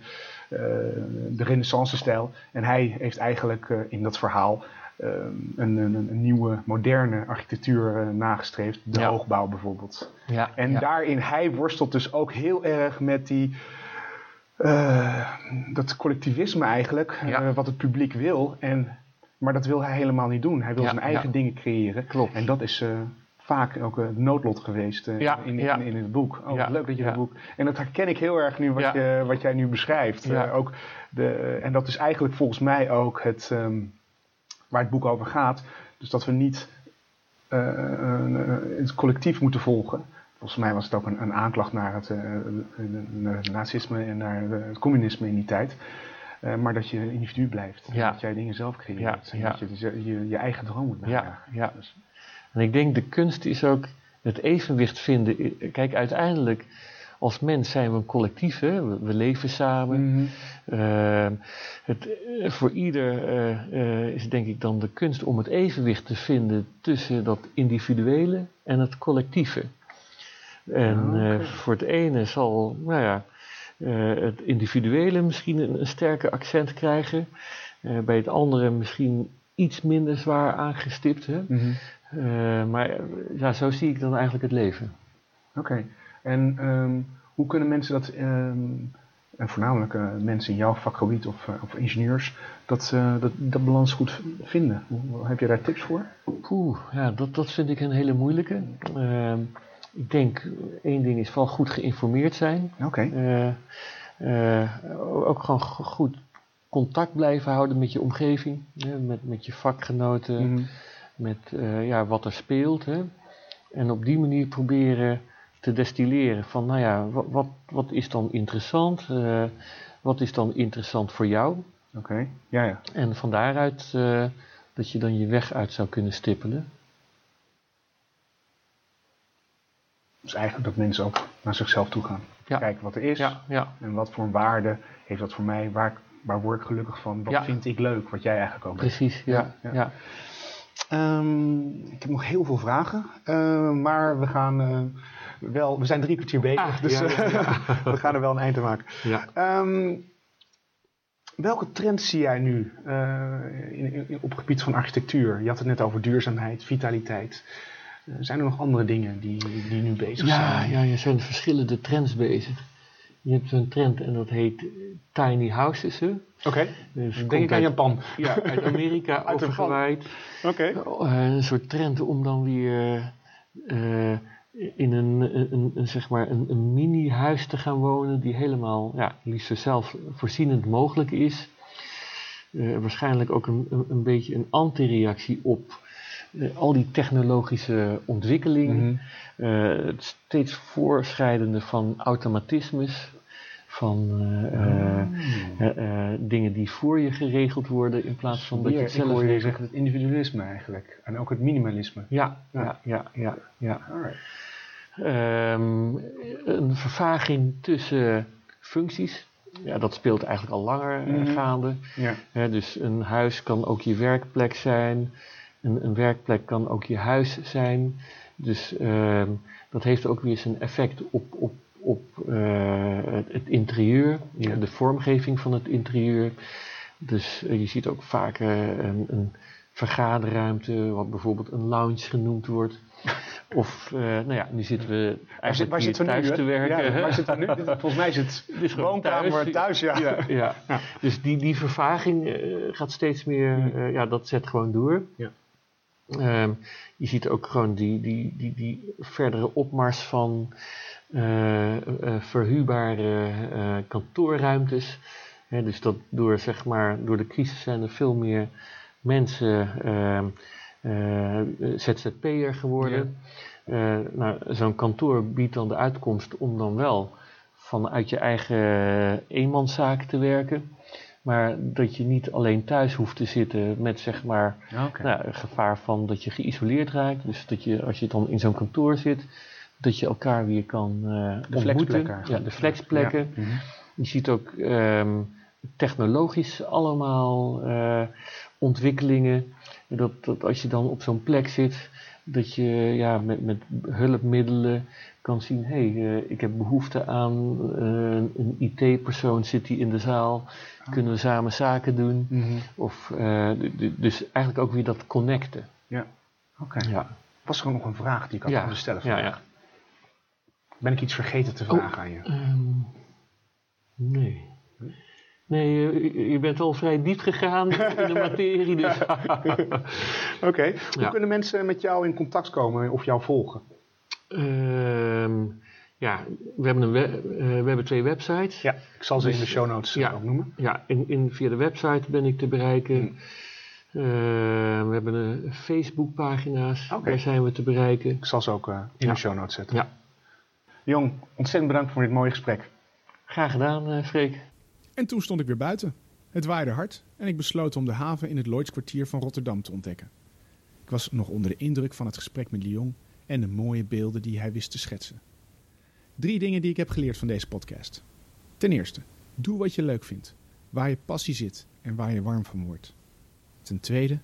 Speaker 1: de renaissance stijl. En hij heeft eigenlijk eh, in dat verhaal ehm, een, een, een nieuwe, moderne architectuur eh, nagestreefd. De
Speaker 2: Ja.
Speaker 1: hoogbouw bijvoorbeeld.
Speaker 2: Ja,
Speaker 1: En
Speaker 2: ja.
Speaker 1: daarin, hij worstelt dus ook heel erg met die, eh, dat collectivisme eigenlijk,
Speaker 2: Ja.
Speaker 1: eh, wat het publiek wil. En, maar dat wil hij helemaal niet doen. Hij wil
Speaker 2: Ja,
Speaker 1: zijn eigen
Speaker 2: ja.
Speaker 1: dingen creëren.
Speaker 2: Klopt.
Speaker 1: En dat is eh, vaak ook een noodlot geweest eh,
Speaker 2: Ja,
Speaker 1: in,
Speaker 2: ja.
Speaker 1: in, in het boek. Oh, leuk dat je dat boek... En dat herken ik heel erg nu wat, je, wat jij nu beschrijft. Eh, ook de, en dat is eigenlijk volgens mij ook het, ehm, waar het boek over gaat. Dus dat we niet eh, eh, het collectief moeten volgen. Volgens mij was het ook een, een aanklacht naar het, eh, het nazisme en naar eh, het communisme in die tijd. Eh, maar dat je een individu blijft.
Speaker 2: Ja.
Speaker 1: Dat jij dingen zelf creëert.
Speaker 2: Ja,
Speaker 1: En
Speaker 2: ja.
Speaker 1: dat je dus je, je, eigen droom moet
Speaker 2: Ja,
Speaker 1: najagen. Dus-
Speaker 2: En ik denk de kunst is ook het evenwicht vinden. Kijk, uiteindelijk als mens zijn we een collectief, hè? We, we leven samen.
Speaker 1: Mhm.
Speaker 2: Ehm, het, eh, voor ieder eh, eh, is denk ik dan de kunst om het evenwicht te vinden tussen dat individuele en het collectieve. En
Speaker 1: Ah,
Speaker 2: voor het ene zal nou ja, het individuele misschien een, een sterker accent krijgen, bij het andere misschien iets minder zwaar aangestipt. Hè?
Speaker 1: Mhm.
Speaker 2: Eh, maar ja, zo zie ik dan eigenlijk het leven.
Speaker 1: Oké. En ehm, hoe kunnen mensen dat, ehm, en voornamelijk eh, mensen in jouw vakgebied of, eh, of ingenieurs, dat, dat, dat balans goed vinden? Hoe- Heb je daar tips voor?
Speaker 2: Poeh, ja, dat, dat vind ik een hele moeilijke. Ehm, ik denk, één ding is vooral goed geïnformeerd zijn.
Speaker 1: Oké.
Speaker 2: Ook gewoon go- goed contact blijven houden met je omgeving, hè, met, met je vakgenoten,
Speaker 1: Mhm.
Speaker 2: Met eh, ja, wat er speelt. Hè. En op die manier proberen te destilleren van, nou ja, wat, wat, wat is dan interessant? Eh, wat is dan interessant voor jou?
Speaker 1: Oké. Ja, ja.
Speaker 2: En van daaruit eh, dat je dan je weg uit zou kunnen stippelen.
Speaker 1: Dus eigenlijk dat mensen ook naar zichzelf toe gaan.
Speaker 2: Ja.
Speaker 1: Kijken wat er is
Speaker 2: Ja, ja,
Speaker 1: en wat voor een waarde heeft dat voor mij. Waar, waar word ik gelukkig van? Wat vind ik leuk? Wat jij eigenlijk ook bent.
Speaker 2: precies. Ja,
Speaker 1: Ja, Ehm, ik heb nog heel veel vragen, ehm, maar we gaan eh, wel, we zijn drie kwartier bezig,
Speaker 2: Ah,
Speaker 1: dus
Speaker 2: ja, ja,
Speaker 1: eh, we gaan er wel een eind aan maken.
Speaker 2: ja.
Speaker 1: Ehm, welke trends zie jij nu eh, in, in- op het gebied van architectuur? Je had het net over duurzaamheid, vitaliteit. Eh, zijn er nog andere dingen die, die nu bezig
Speaker 2: Ja,
Speaker 1: zijn?
Speaker 2: ja, er zijn verschillende trends bezig. Je hebt zo'n trend en dat heet eh, tiny houses.
Speaker 1: Oké,
Speaker 2: Dus
Speaker 1: denk
Speaker 2: komt
Speaker 1: ik aan Japan.
Speaker 2: Ja, uit Amerika
Speaker 1: Uit
Speaker 2: overgewaaid.
Speaker 1: Oké.
Speaker 2: Eh, een soort trend om dan weer eh, in een, een, zeg maar een, een mini-huis te gaan wonen die helemaal, ja, liefst zo zelfvoorzienend mogelijk is. Eh, waarschijnlijk ook een, een, een beetje een antireactie op eh, al die technologische ontwikkelingen.
Speaker 1: Mhm.
Speaker 2: Eh, het steeds voorschrijdende van automatismes, van eh, eh, eh, eh, dingen die voor je geregeld worden in plaats van dat je het
Speaker 1: ik
Speaker 2: zelf
Speaker 1: hoor je zeggen het individualisme eigenlijk. En ook het minimalisme.
Speaker 2: Ja,
Speaker 1: Ja.
Speaker 2: ja, ja, ja. ja.
Speaker 1: Alright.
Speaker 2: Ehm, een vervaging tussen functies. Ja, dat speelt eigenlijk al langer
Speaker 1: Mhm.
Speaker 2: gaande.
Speaker 1: Ja.
Speaker 2: Dus een huis kan ook je werkplek zijn. Een, een werkplek kan ook je huis zijn. Dus ehm, dat heeft ook weer zijn effect op, op, op eh, het, het interieur,
Speaker 1: Ja.
Speaker 2: de vormgeving van het interieur. Dus eh, je ziet ook vaak eh, een, een vergaderruimte, wat bijvoorbeeld een lounge genoemd wordt. Of, nou ja, nu zitten we
Speaker 1: Waar, zit,
Speaker 2: eigenlijk
Speaker 1: waar nu?
Speaker 2: thuis
Speaker 1: hè?
Speaker 2: te werken.
Speaker 1: Ja, waar we nu? Volgens mij is het
Speaker 2: gewoon
Speaker 1: woonkamer thuis, ja.
Speaker 2: ja, ja.
Speaker 1: Ja.
Speaker 2: Dus die, die vervaging gaat steeds meer, ja, dat zet gewoon door.
Speaker 1: Ja.
Speaker 2: Ehm, je ziet ook gewoon die, die, die, die verdere opmars van eh, verhuurbare kantoorruimtes. Dus dat door, zeg maar, door de crisis zijn er veel meer mensen ehm, eh, ZZP'er geworden. Eh, nou, zo'n kantoor biedt dan de uitkomst om dan wel vanuit je eigen eenmanszaak te werken. Maar dat je niet alleen thuis hoeft te zitten met zeg maar
Speaker 1: Oké.
Speaker 2: nou, het gevaar van dat je geïsoleerd raakt. Dus dat je als je dan in zo'n kantoor zit, dat je elkaar weer kan eh ontmoeten.
Speaker 1: flexplekken.
Speaker 2: Ja, de flexplekken.
Speaker 1: Ja. Mhm.
Speaker 2: Je ziet ook ehm, technologisch allemaal eh, ontwikkelingen. Dat, dat als je dan op zo'n plek zit, dat je ja, met, met hulpmiddelen kan zien, hé, hey, ik heb behoefte aan een IT-persoon, zit die in de zaal,
Speaker 4: Ah.
Speaker 2: kunnen we samen zaken doen?
Speaker 4: Mhm.
Speaker 2: Of, dus eigenlijk ook weer dat connecten.
Speaker 4: Ja, oké.
Speaker 2: Ja,
Speaker 4: Was er ook nog een vraag die ik had
Speaker 2: ja,
Speaker 4: willen stellen?
Speaker 2: ja,
Speaker 4: vandaag?
Speaker 2: ja.
Speaker 4: Ben ik iets vergeten te vragen aan je?
Speaker 2: Ehm, nee. Nee, eh, je- bent al vrij diep gegaan in de materie. Dus.
Speaker 4: Oké. Hoe
Speaker 2: Ja.
Speaker 4: kunnen mensen met jou in contact komen of jou volgen?
Speaker 2: Ehm, ja, we hebben, een we- eh, we hebben twee websites.
Speaker 4: Ja, ik zal ze in
Speaker 2: Dus,
Speaker 4: de show notes eh,
Speaker 2: ja.
Speaker 4: ook noemen.
Speaker 2: Ja, in, in, via de website ben ik te bereiken.
Speaker 4: Hmm.
Speaker 2: Eh, we hebben een Facebookpagina's,
Speaker 4: Oké.
Speaker 2: daar zijn we te bereiken.
Speaker 4: Ik zal ze ook eh, in
Speaker 2: Ja.
Speaker 4: de show notes zetten.
Speaker 2: Ja.
Speaker 4: Jong, ontzettend bedankt voor dit mooie gesprek.
Speaker 2: Graag gedaan, eh Freek.
Speaker 1: En toen stond ik weer buiten. Het waaide hard en ik besloot om de haven in het Lloydskwartier van Rotterdam te ontdekken. Ik was nog onder de indruk van het gesprek met Lyon en de mooie beelden die hij wist te schetsen. Drie dingen die ik heb geleerd van deze podcast. Ten eerste, doe wat je leuk vindt, waar je passie zit en waar je warm van wordt. Ten tweede,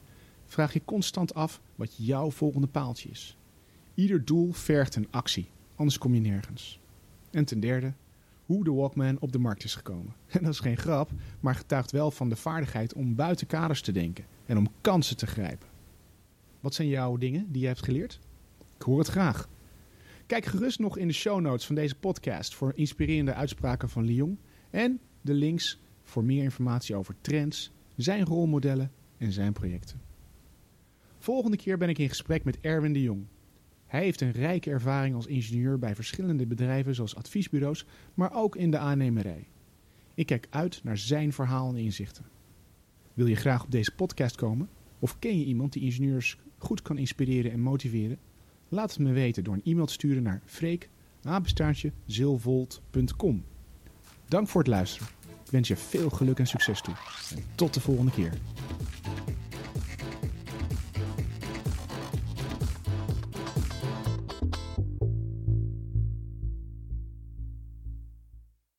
Speaker 1: vraag je constant af wat jouw volgende paaltje is. Ieder doel vergt een actie, anders kom je nergens. En ten derde, hoe de Walkman op de markt is gekomen. En dat is geen grap, maar getuigt wel van de vaardigheid om buiten kaders te denken en om kansen te grijpen. Wat zijn jouw dingen die je hebt geleerd? Ik hoor het graag. Kijk gerust nog in de show notes van deze podcast voor inspirerende uitspraken van Lyon en de links voor meer informatie over trends, zijn rolmodellen en zijn projecten. Volgende keer ben ik in gesprek met Erwin de Jong. Hij heeft een rijke ervaring als ingenieur bij verschillende bedrijven zoals adviesbureaus, maar ook in de aannemerij. Ik kijk uit naar zijn verhaal en inzichten. Wil je graag op deze podcast komen? Of ken je iemand die ingenieurs goed kan inspireren en motiveren? Laat het me weten door een e-mail te sturen naar freek-zilvolt.com. Dank voor het luisteren. Ik wens je veel geluk en succes toe. En tot de volgende keer.